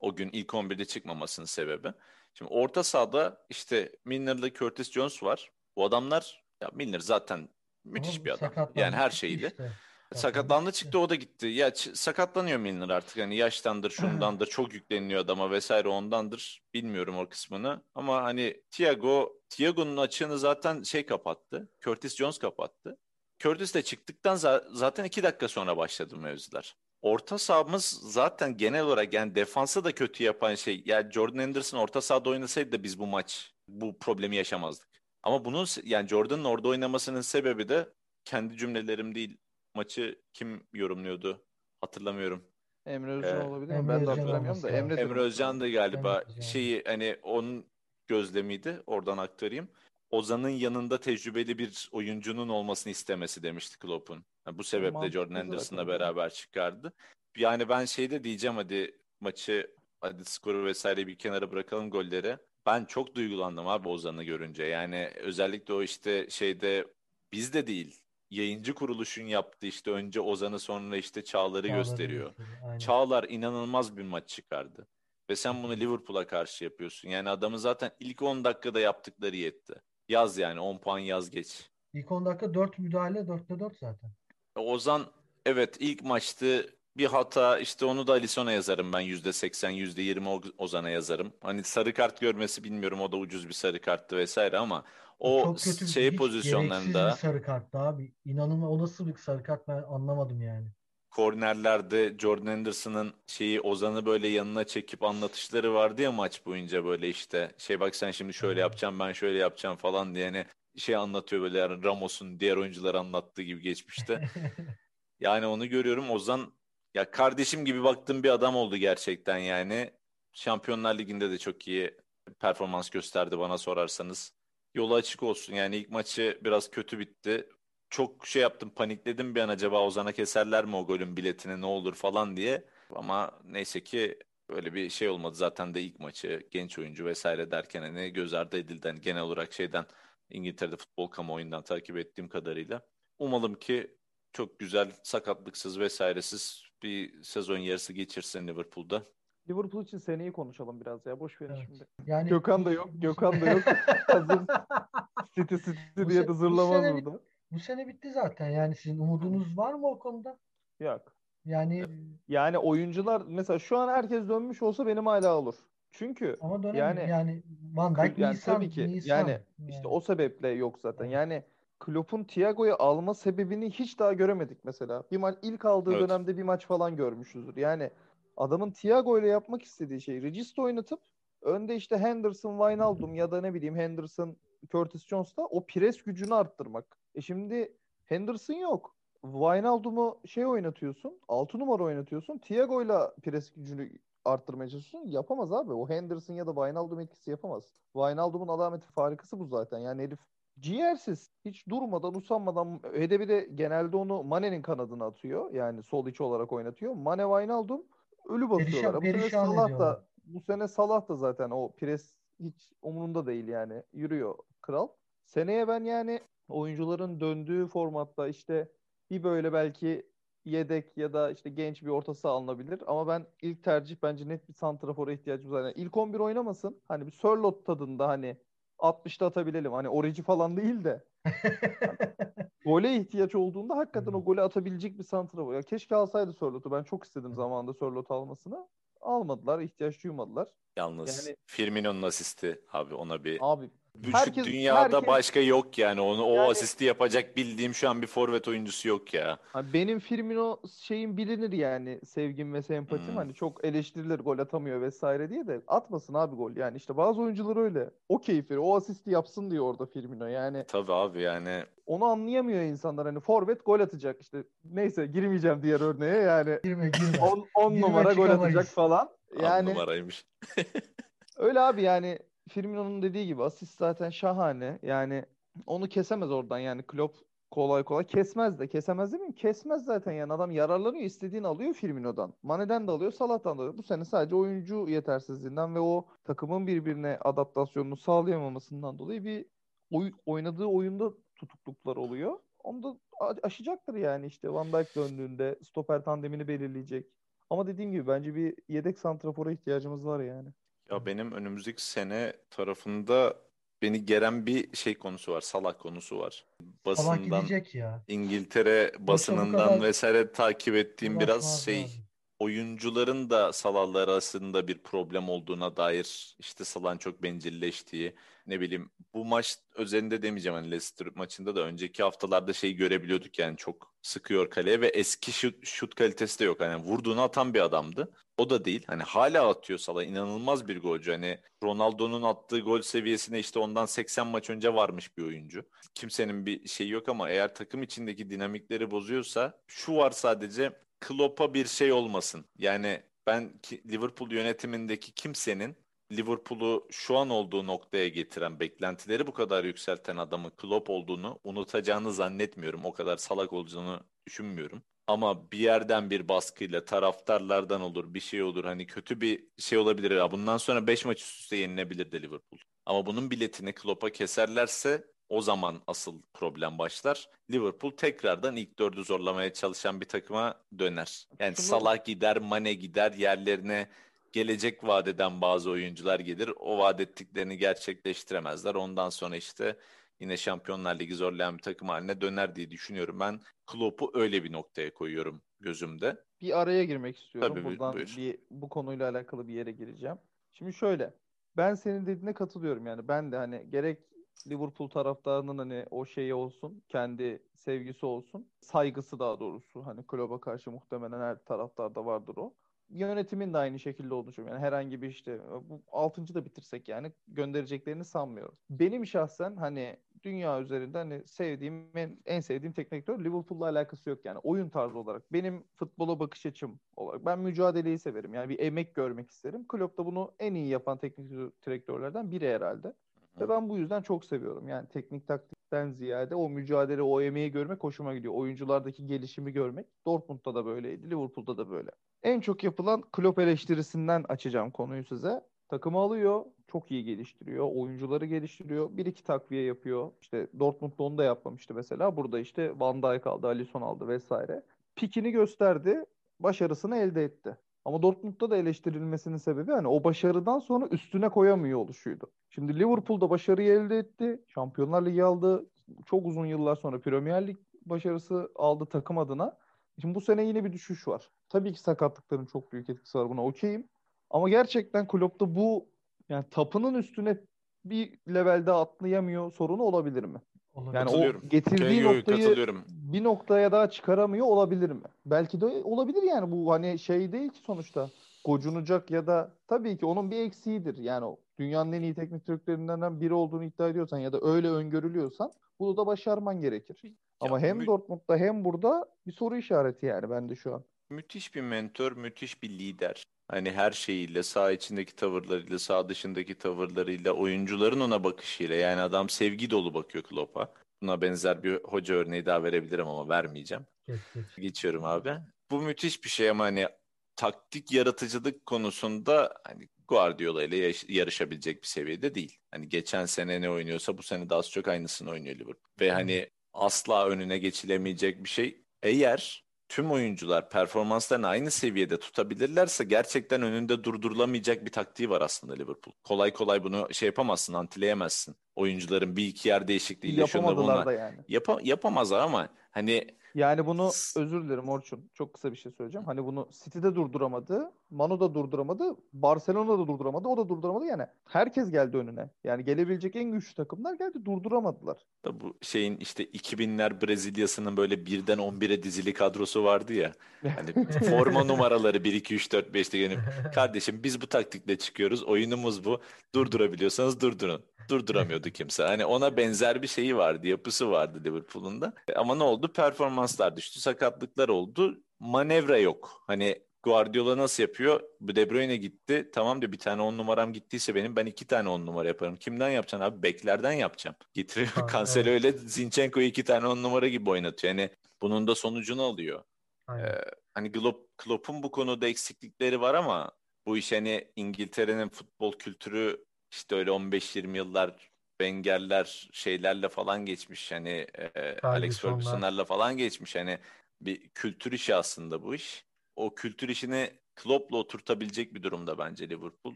O gün ilk 11'de çıkmamasının sebebi. Şimdi orta sahada işte Milner'la Curtis Jones var. Bu adamlar ya Milner zaten müthiş Ama bir adam. Yani her şeyiyle. işte. Sakatlandı çıktı o da gitti. Ya ç- sakatlanıyor Milner artık. Hani yaştandır, şundandır, çok yükleniyor adama vesaire ondandır. Bilmiyorum o kısmını. Ama hani Thiago, Thiago'nun açığını zaten şey kapattı. Curtis Jones kapattı. Curtis de çıktıktan za- zaten iki dakika sonra başladı mevzular. Orta sahamız zaten genel olarak yani defansı da kötü yapan şey. Yani Jordan Henderson orta sahada oynasaydı da biz bu maç bu problemi yaşamazdık. Ama bunun yani Jordan'ın orada oynamasının sebebi de kendi cümlelerim değil. Maçı kim yorumluyordu? Hatırlamıyorum. Emre Özcan Ee, olabilir mi? Emre Ben de hatırlamıyorum da. Emre Emre Özcan da galiba Emre Özcan. şeyi hani onun gözlemiydi. Oradan aktarayım. Ozan'ın yanında tecrübeli bir oyuncunun olmasını istemesi demişti Klopp'un. Yani bu sebeple Mantıklı Jordan Henderson'la beraber çıkardı. Yani ben şey de diyeceğim hadi maçı hadi skoru vesaire bir kenara bırakalım golleri. Ben çok duygulandım abi Ozan'ı görünce. Yani özellikle o işte şeyde bizde değil. Yayıncı kuruluşun yaptığı işte önce Ozan'ı sonra işte Çağlar'ı Çağlar'ı gösteriyor. gösteriyor, aynen. Çağlar inanılmaz bir maç çıkardı. Ve sen bunu Liverpool'a karşı yapıyorsun. Yani adamı zaten ilk 10 dakikada yaptıkları yetti. Yaz yani 10 puan yaz geç. İlk 10 dakika 4 müdahale 4'te 4 zaten. Ozan evet ilk maçtı bir hata işte onu da Alisson'a yazarım ben %80 %20 O- Ozan'a yazarım. Hani sarı kart görmesi bilmiyorum o da ucuz bir sarı karttı vesaire ama o Çok kötü şey hiç pozisyonlarında gereksiz bir sarı kart abi. İnanılmaz o nasıl bir sarı kart ben anlamadım yani. kornerlerde Jordan Henderson'ın şeyi Ozan'ı böyle yanına çekip anlatışları vardı ya maç boyunca böyle işte şey bak sen şimdi şöyle Hmm. yapacağım ben şöyle yapacağım falan diye hani şey anlatıyor böyle yani Ramos'un diğer oyuncular anlattığı gibi geçmişte. Yani onu görüyorum Ozan ya kardeşim gibi baktığım bir adam oldu gerçekten yani. Şampiyonlar Ligi'nde de çok iyi performans gösterdi bana sorarsanız. Yolu açık olsun. Yani ilk maçı biraz kötü bitti. Çok şey yaptım, panikledim bir an acaba Ozan'a keserler mi o golün biletini ne olur falan diye. Ama neyse ki öyle bir şey olmadı. Zaten de ilk maçı genç oyuncu vesaire derken hani göz ardı edildi. Hani genel olarak şeyden İngiltere'de futbol kamuoyundan takip ettiğim kadarıyla. Umalım ki çok güzel sakatlıksız vesairesiz bir sezon yarısı geçirsin Liverpool'da. Liverpool için seneyi konuşalım biraz ya. Boş verin Evet. şimdi. Yani Gökhan da yok, Gökhan da yok. Hazır City City Bu diye de bu zırlamaz burada. Bu sene bitti zaten. Yani sizin umudunuz var mı o konuda? Yok. Yani Yani oyuncular mesela şu an herkes dönmüş olsa benim hala olur. Çünkü ama dönemiyor. Yani- Yani, Van Dijk yani Nisan, tabii ki Nisan. yani işte o sebeple yok zaten. Yani Klopp'un Thiago'yu alma sebebini hiç daha göremedik mesela. Bir maç ilk aldığı Evet. dönemde bir maç falan görmüşüzdür. Yani adamın Thiago ile yapmak istediği şey Regista oynatıp önde işte Henderson, Wijnaldum ya da ne bileyim Henderson, Curtis Jones'ta o pres gücünü arttırmak. E şimdi Henderson yok. Wijnaldum'u şey oynatıyorsun, 6 numara oynatıyorsun. Thiago'yla pres gücünü arttırmaya çalışıyorsun. Yapamaz abi. O Henderson ya da Wijnaldum etkisi yapamaz. Wijnaldum'un alameti farikası bu zaten. Yani herif ciğersiz. Hiç durmadan, usanmadan hedefi de genelde onu Mane'nin kanadına atıyor. Yani sol içi olarak oynatıyor. Mane Wijnaldum ölü basıyorlar. Perişan- bu sene Salah ediyorlar. da bu sene Salah da zaten o pres hiç umurunda değil yani. Yürüyor kral. Seneye ben yani oyuncuların döndüğü formatta işte bir böyle belki yedek ya da işte genç bir orta saha alınabilir. Ama ben ilk tercih bence net bir santrafora ihtiyacımız var. Yani ilk 11 oynamasın. Hani bir Sörloth tadında hani 60'ta atabilelim. Hani orici falan değil de gole ihtiyaç olduğunda hakikaten o golü atabilecek bir santrafor. Ya keşke alsaydı Sörloth'u. Ben çok istedim zamanında Sörloth almasını. Almadılar. ihtiyaç duymadılar. Yalnız Yani- Firmino'nun asisti abi ona bir Abi Şu herkes- dünyada herkes- başka yok yani. Onu o Yani- asisti yapacak bildiğim şu an bir forvet oyuncusu yok ya. Benim Firmino şeyim bilinir yani. Sevgim ve sempatim Hmm. hani çok eleştirilir gol atamıyor vesaire diye de atmasın abi gol. Yani işte bazı oyuncular öyle. O keyfi o asisti yapsın diyor orada Firmino yani Tabii abi yani. onu anlayamıyor insanlar. Hani forvet gol atacak işte. Neyse girmeyeceğim diğer örneğe yani. Girme girme. 10 10 Girme, numara gol atacak falan. Yani numaraymış. öyle abi yani Firmino'nun dediği gibi asist zaten şahane yani onu kesemez oradan yani Klopp kolay kolay kesmez de kesemez değil mi? Kesmez zaten yani adam yararlanıyor istediğini alıyor Firmino'dan. Mane'den de alıyor Salah'tan da alıyor. Bu sene sadece oyuncu yetersizliğinden ve o takımın birbirine adaptasyonunu sağlayamamasından dolayı bir oy- oynadığı oyunda tutukluklar oluyor. Onu da aşacaktır yani işte Van Dijk döndüğünde stoper tandemini belirleyecek. Ama dediğim gibi bence bir yedek santrafora ihtiyacımız var yani. Ya benim önümüzdeki sene tarafında beni geren bir şey konusu var. Salah konusu var. Salah Basından gidecek ya. İngiltere bu basınından kadar vesaire takip ettiğim biraz Uğraşmaz şey lazım. Oyuncuların da Salah'la arasında bir problem olduğuna dair işte Salah'ın çok bencilleştiği ne bileyim bu maç özelinde demeyeceğim hani Leicester maçında da önceki haftalarda şey görebiliyorduk yani çok sıkıyor kaleye ve eski şut, şut kalitesi de yok. Hani vurduğunu atan bir adamdı. O da değil. Hani hala atıyor Salah. inanılmaz bir golcü. Hani Ronaldo'nun attığı gol seviyesine işte ondan 80 maç önce varmış bir oyuncu. Kimsenin bir şeyi yok ama eğer takım içindeki dinamikleri bozuyorsa şu var sadece Klopp'a bir şey olmasın. Yani ben Liverpool yönetimindeki kimsenin Liverpool'u şu an olduğu noktaya getiren, beklentileri bu kadar yükselten adamı Klopp olduğunu unutacağını zannetmiyorum. O kadar salak olduğunu düşünmüyorum. Ama bir yerden bir baskıyla taraftarlardan olur bir şey olur hani kötü bir şey olabilir. Ya bundan sonra 5 maç üst üste yenilebilir de Liverpool. Ama bunun biletini Klopp'a keserlerse o zaman asıl problem başlar. Liverpool tekrardan ilk dördü zorlamaya çalışan bir takıma döner. Yani Şunu- Salah gider, Mane gider, yerlerine gelecek vadeden bazı oyuncular gelir. O vaat ettiklerini gerçekleştiremezler. Ondan sonra işte yine Şampiyonlar Ligi zorlayan bir takım haline döner diye düşünüyorum. Ben Klopp'u öyle bir noktaya koyuyorum gözümde. Bir araya girmek istiyorum. Tabii, Buradan buyur. bir bu konuyla alakalı bir yere gireceğim. Şimdi şöyle. Ben senin dediğine katılıyorum yani. Ben de hani gerek Liverpool taraftarının hani o şeyi olsun, kendi sevgisi olsun, saygısı daha doğrusu. Hani Klopp'a karşı muhtemelen her taraftarda vardır o. Yönetimin de aynı şekilde düşünüyorum. Yani herhangi bir işte bu 6. da bitirsek yani göndereceklerini sanmıyorum. Benim şahsen hani dünya üzerinde hani sevdiğim en, en sevdiğim teknik direktör Liverpool'la alakası yok yani oyun tarzı olarak. Benim futbola bakış açım olarak ben mücadeleyi severim. Yani bir emek görmek isterim. Klopp da bunu en iyi yapan teknik direktörlerden biri herhalde. Ve ben bu yüzden çok seviyorum. Yani teknik taktikten ziyade o mücadele, o emeği görmek hoşuma gidiyor. Oyunculardaki gelişimi görmek. Dortmund'da da böyleydi, Liverpool'da da böyle. En çok yapılan Klopp eleştirisinden açacağım konuyu size. Takımı alıyor, çok iyi geliştiriyor, oyuncuları geliştiriyor, bir iki takviye yapıyor. İşte Dortmund'da onu da yapmamıştı mesela. Burada işte Van Dijk aldı, Alisson aldı vesaire. Pikini gösterdi, başarısını elde etti. Ama Dortmund'da da eleştirilmesinin sebebi hani o başarıdan sonra üstüne koyamıyor oluşuydu. Şimdi Liverpool'da başarıyı elde etti. Şampiyonlar Ligi aldı. Çok uzun yıllar sonra Premier Lig başarısı aldı takım adına. Şimdi bu sene yine bir düşüş var. Tabii ki sakatlıkların çok büyük etkisi var buna okeyim. Ama gerçekten Klopp'ta bu yani tapının üstüne bir levelde atlayamıyor sorunu olabilir mi? Olabilir. Yani o getirdiği Yo, yo, noktayı katılıyorum. bir noktaya daha çıkaramıyor olabilir mi? Belki de olabilir yani bu hani şey değil ki sonuçta gocunacak ya da tabii ki onun bir eksiğidir. Yani dünyanın en iyi teknik direktörlerinden biri olduğunu iddia ediyorsan ya da öyle öngörülüyorsan bunu da başarman gerekir. Ama Ya hem mü- Dortmund'da hem burada bir soru işareti yani bende şu an. Müthiş bir mentor, müthiş bir lider. Hani her şeyiyle, saha içindeki tavırlarıyla, saha dışındaki tavırlarıyla, oyuncuların ona bakışıyla. Yani adam sevgi dolu bakıyor Klopp'a. Buna benzer bir hoca örneği daha verebilirim ama vermeyeceğim. Geç geç. Geçiyorum abi. Bu müthiş bir şey ama hani taktik yaratıcılık konusunda hani Guardiola ile yarışabilecek bir seviyede değil. Hani geçen sene ne oynuyorsa bu sene de az çok aynısını oynuyor Liverpool. Ve hani asla önüne geçilemeyecek bir şey. Eğer tüm oyuncular performanslarını aynı seviyede tutabilirlerse gerçekten önünde durdurulamayacak bir taktiği var aslında Liverpool. Kolay kolay bunu şey yapamazsın, antileyemezsin. Oyuncuların bir iki yer değişikliğiyle şunda buna da yani. Yapa yapamazlar ama hani Yani bunu özür dilerim Orçun. Çok kısa bir şey söyleyeceğim. Hani bunu City'de durduramadı. Manu da durduramadı. Barcelona da durduramadı. O da durduramadı. Yani herkes geldi önüne. Yani gelebilecek en güçlü takımlar geldi. Durduramadılar. Da bu şeyin işte 2000'ler Brezilya'sının böyle birden 11'e dizili kadrosu vardı ya. Hani forma numaraları 1 2 3 4 5'te gelip kardeşim biz bu taktikle çıkıyoruz. Oyunumuz bu. Durdurabiliyorsanız durdurun. Durduramıyordu kimse. Hani ona benzer bir şeyi vardı, yapısı vardı Liverpool'un da. Ama ne oldu? Performanslar düştü, sakatlıklar oldu. Manevra yok. Hani Guardiola nasıl yapıyor? Bu De Bruyne gitti. Tamam diyor bir tane on numaram gittiyse benim ben iki tane on numara yaparım. Kimden yapacaksın abi? Beklerden yapacağım. Getiriyor Ha, Cancelo evet. öyle Zinchenko'yu iki tane on numara gibi oynatıyor. Yani bunun da sonucunu alıyor. Aynen. Ee, hani Klopp, Klopp'un bu konuda eksiklikleri var ama bu iş hani İngiltere'nin futbol kültürü işte öyle 15-20 yıllar Wenger'ler şeylerle falan geçmiş. Hani e, Alex Ferguson'lar. Ferguson'larla falan geçmiş. Hani bir kültür işi aslında bu iş. O kültür işini Klopp'la oturtabilecek bir durumda bence Liverpool.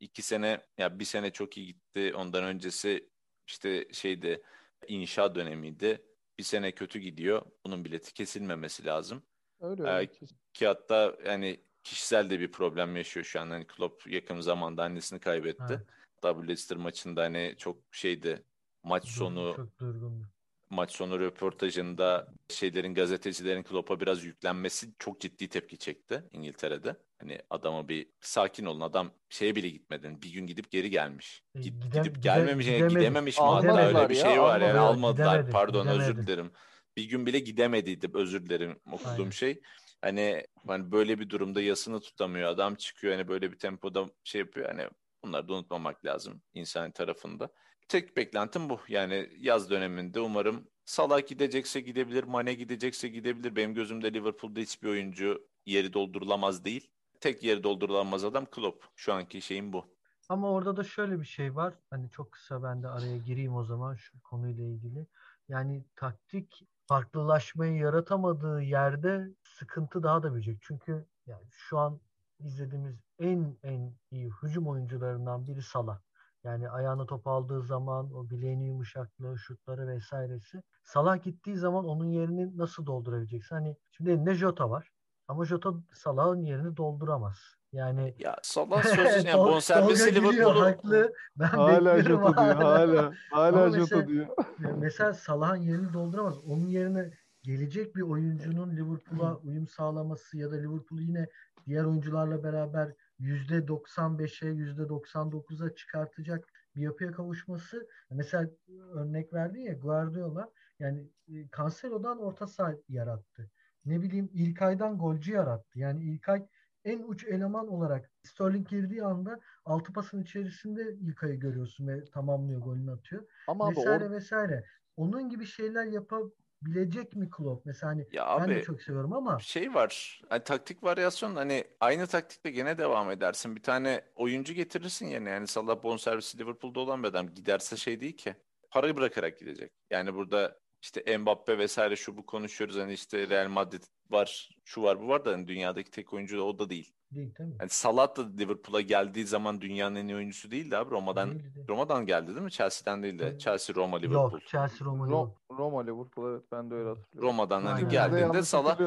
İki sene ya bir sene çok iyi gitti. Ondan öncesi işte şeydi inşa dönemiydi. Bir sene kötü gidiyor. Bunun bileti kesilmemesi lazım. Öyle Ee, öyle. Ki hatta yani kişisel de bir problem yaşıyor şu an. Hani Klopp yakın zamanda annesini kaybetti. Evet. Hatta Leicester maçında hani çok şeydi maç Dur- sonu Çok durgundu. Maç sonu röportajında şeylerin gazetecilerin Klopp'a biraz yüklenmesi çok ciddi tepki çekti İngiltere'de. Hani adama bir sakin olun adam şeye bile gitmedin. Bir gün gidip geri gelmiş. E, Git, gidem- gidip gide- gelmemiş yani gidemedi. gidememiş mi hatta öyle bir ya, şey var yani almadılar. almadılar Gidemedi, pardon özür gidemedi. dilerim. Bir gün bile gidemediydi özür dilerim okuduğum Aynen. şey. Hani hani böyle bir durumda yasını tutamıyor adam çıkıyor hani böyle bir tempoda şey yapıyor hani bunları da unutmamak lazım insan tarafında. Tek beklentim bu. Yani yaz döneminde umarım Salah gidecekse gidebilir, Mane gidecekse gidebilir. Benim gözümde Liverpool'da hiçbir oyuncu yeri doldurulamaz değil. Tek yeri doldurulamaz adam Klopp. Şu anki şeyim bu. Ama orada da şöyle bir şey var. Hani çok kısa ben de araya gireyim o zaman şu konuyla ilgili. Yani taktik farklılaşmayı yaratamadığı yerde sıkıntı daha da büyüyecek. Çünkü yani şu an izlediğimiz en en iyi hücum oyuncularından biri Salah. Yani ayağına top aldığı zaman o bileğini yumuşaklığı, şutları vesairesi. Salah gittiği zaman onun yerini nasıl doldurabileceksin? Hani şimdi elinde Jota var. Ama Jota Salah'ın yerini dolduramaz. Yani ya Salah sözü yani bonservisi Liverpool'u haklı. Ben hala Jota diyor. Hala hala Jota diyor. mesela Salah'ın yerini dolduramaz. Onun yerine gelecek bir oyuncunun Liverpool'a uyum sağlaması ya da Liverpool'u yine diğer oyuncularla beraber %95'e %99'a çıkartacak bir yapıya kavuşması. Mesela örnek verdin ya Guardiola yani e, Cancelo'dan orta saha yarattı. Ne bileyim İlkay'dan golcü yarattı. Yani İlkay en uç eleman olarak Sterling girdiği anda altı pasın içerisinde İlkay'ı görüyorsun ve tamamlıyor golünü atıyor. Ama vesaire or- vesaire. Onun gibi şeyler yapabilecek mi Klopp? Mesela hani ya ben abi, de çok seviyorum ama şey var. Hani taktik varyasyon hani aynı taktikle gene devam edersin. Bir tane oyuncu getirirsin yerine. Yani Salah bonservisi Liverpool'da olan bir adam giderse şey değil ki. Parayı bırakarak gidecek. Yani burada işte Mbappe vesaire şu bu konuşuyoruz. Hani işte Real Madrid var, şu var, bu var da hani dünyadaki tek oyuncu da o da değil. Değil tabii. Yani Salah da Liverpool'a geldiği zaman dünyanın en iyi oyuncusu değildi abi. Roma'dan değildi. Roma'dan geldi değil mi? Chelsea'den değil de. Chelsea, Roma, Liverpool. Yok, Chelsea, Roma, Liverpool. Roma, Liverpool evet ben de öyle hatırlıyorum. Roma'dan hani Aynen. geldiğinde Salah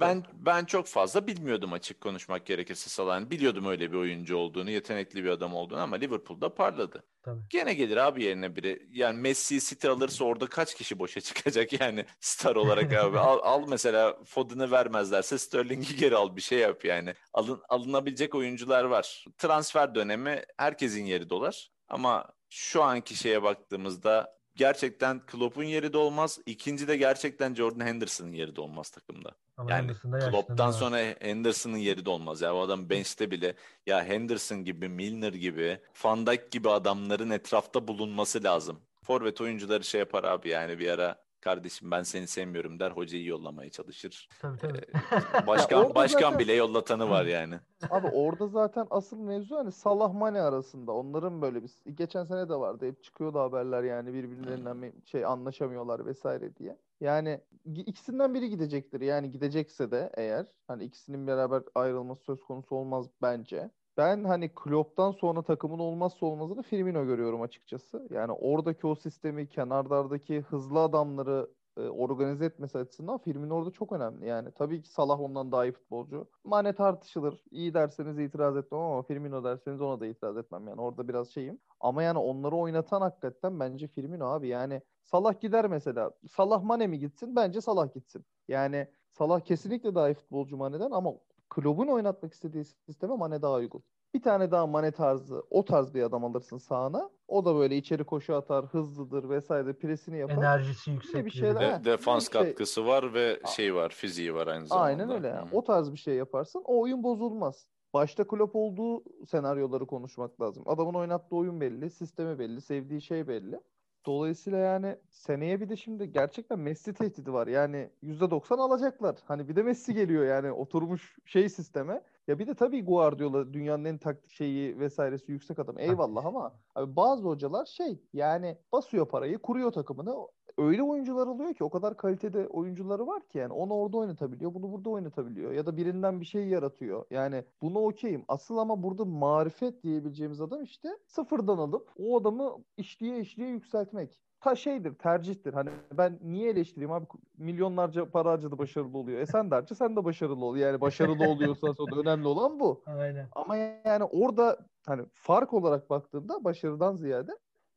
ben ben çok fazla bilmiyordum açık konuşmak gerekirse Salah'ın. Biliyordum öyle bir oyuncu olduğunu, yetenekli bir adam olduğunu ama Liverpool'da parladı. Tabii. Gene gelir abi yerine biri. Yani Messi City alırsa orada kaç kişi boşa çıkacak yani star olarak abi. al, al mesela Foden'ı vermezlerse Sterling'i geri al bir şey yap yani. Alın, alınabilecek oyuncular var. Transfer dönemi herkesin yeri dolar. Ama şu anki şeye baktığımızda gerçekten Klopp'un yeri de olmaz. İkinci de gerçekten Jordan Henderson'ın yeri de olmaz takımda. Ama yani Klopp'tan sonra Henderson'ın yeri de olmaz. Ya o adam bench'te bile ya Henderson gibi, Milner gibi, Van Dijk gibi adamların etrafta bulunması lazım. Forvet oyuncuları şey yapar abi yani bir ara kardeşim ben seni sevmiyorum der hocayı yollamaya çalışır. Tabii tabii. Ee, başkan başkan zaten... bile yollatanı var yani. Abi orada zaten asıl mevzu hani Salah Mane arasında. Onların böyle bir geçen sene de vardı. Hep çıkıyordu haberler yani birbirlerinden şey anlaşamıyorlar vesaire diye. Yani ikisinden biri gidecektir. Yani gidecekse de eğer hani ikisinin beraber ayrılması söz konusu olmaz bence. Ben hani Klopp'tan sonra takımın olmazsa olmazını Firmino görüyorum açıkçası. Yani oradaki o sistemi, kenardardaki hızlı adamları e, organize etmesi açısından Firmino orada çok önemli. Yani tabii ki Salah ondan daha iyi futbolcu. Mane tartışılır. İyi derseniz itiraz etmem ama Firmino derseniz ona da itiraz etmem. Yani orada biraz şeyim. Ama yani onları oynatan hakikaten bence Firmino abi. Yani Salah gider mesela. Salah Mane mi gitsin? Bence Salah gitsin. Yani Salah kesinlikle daha iyi futbolcu Mane'den ama kulübün oynatmak istediği sisteme Mane daha uygun. Bir tane daha Mane tarzı, o tarz bir adam alırsın sahana. O da böyle içeri koşu atar, hızlıdır vesaire, presini yapar. Enerjisi yüksek. Bir şeyler, De, defans şey, katkısı var ve şey var, fiziği var aynı zamanda. Aynen öyle. Yani. O tarz bir şey yaparsın, o oyun bozulmaz. Başta Klopp olduğu senaryoları konuşmak lazım. Adamın oynattığı oyun belli, sistemi belli, sevdiği şey belli. Dolayısıyla yani seneye bir de şimdi gerçekten Messi tehdidi var. Yani %90 alacaklar. Hani bir de Messi geliyor yani oturmuş şey sisteme. Ya bir de tabii Guardiola dünyanın en taktik şeyi vesairesi yüksek adam. Eyvallah ama abi bazı hocalar şey yani basıyor parayı, kuruyor takımını. Öyle oyuncular oluyor ki o kadar kalitede oyuncuları var ki yani onu orada oynatabiliyor, bunu burada oynatabiliyor ya da birinden bir şey yaratıyor. Yani bunu okeyim. Asıl ama burada marifet diyebileceğimiz adam işte sıfırdan alıp o adamı işliye işliye yükseltmek ta şeydir, tercihtir. Hani ben niye eleştireyim abi? Milyonlarca para harcadı başarılı oluyor. E sen de harca sen de başarılı ol. Yani başarılı oluyorsan sonra önemli olan bu. Aynen. Ama yani orada hani fark olarak baktığında başarıdan ziyade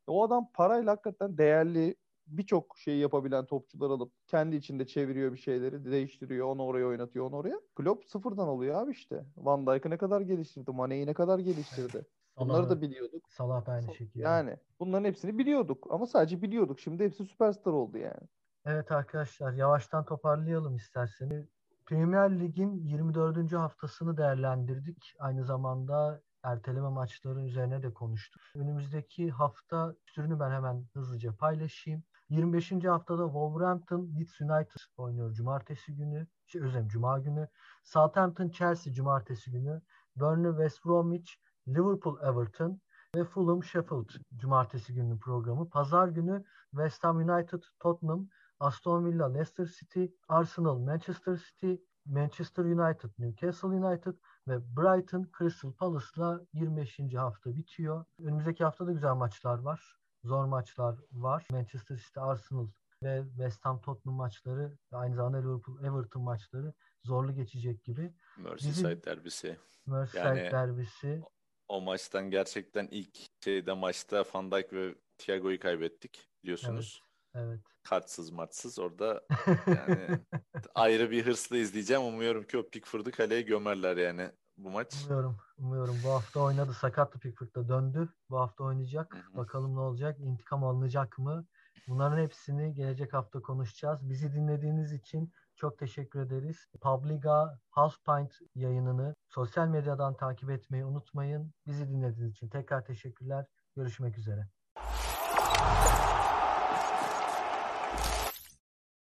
o adam parayla hakikaten değerli birçok şeyi yapabilen topçular alıp kendi içinde çeviriyor bir şeyleri, değiştiriyor, onu oraya oynatıyor, onu oraya. Klopp sıfırdan alıyor abi işte. Van Dijk'ı ne kadar geliştirdi, Mane'yi ne kadar geliştirdi. Bunları da biliyorduk. Salah aynı şekilde. Yani bunların hepsini biliyorduk ama sadece biliyorduk. Şimdi hepsi süperstar oldu yani. Evet arkadaşlar yavaştan toparlayalım isterseniz. Premier Lig'in 24. haftasını değerlendirdik. Aynı zamanda erteleme maçları üzerine de konuştuk. Önümüzdeki hafta sürünü ben hemen hızlıca paylaşayım. 25. haftada Wolverhampton Leeds United oynuyor cumartesi günü. Şey, özlem cuma günü. Southampton Chelsea cumartesi günü. Burnley West Bromwich, Liverpool Everton ve Fulham Sheffield cumartesi günü programı. Pazar günü West Ham United Tottenham, Aston Villa Leicester City, Arsenal Manchester City, Manchester United Newcastle United ve Brighton Crystal Palace'la 25. hafta bitiyor. Önümüzdeki hafta da güzel maçlar var. Zor maçlar var. Manchester City Arsenal ve West Ham Tottenham maçları ve aynı zamanda Liverpool Everton maçları zorlu geçecek gibi. Merseyside Bizim, derbisi. Merseyside yani, derbisi. O maçtan gerçekten ilk şeyde maçta Van Dijk ve Thiago'yu kaybettik biliyorsunuz. Evet. evet. Kartsız maçsız orada yani ayrı bir hırsla izleyeceğim. Umuyorum ki o Pickford'u kaleye gömerler yani bu maç. Umuyorum. Umuyorum. Bu hafta oynadı. Sakatlı Pickford'da döndü. Bu hafta oynayacak. Hı-hı. Bakalım ne olacak? İntikam alınacak mı? Bunların hepsini gelecek hafta konuşacağız. Bizi dinlediğiniz için çok teşekkür ederiz. Publiga House Pint yayınını sosyal medyadan takip etmeyi unutmayın. Bizi dinlediğiniz için tekrar teşekkürler. Görüşmek üzere.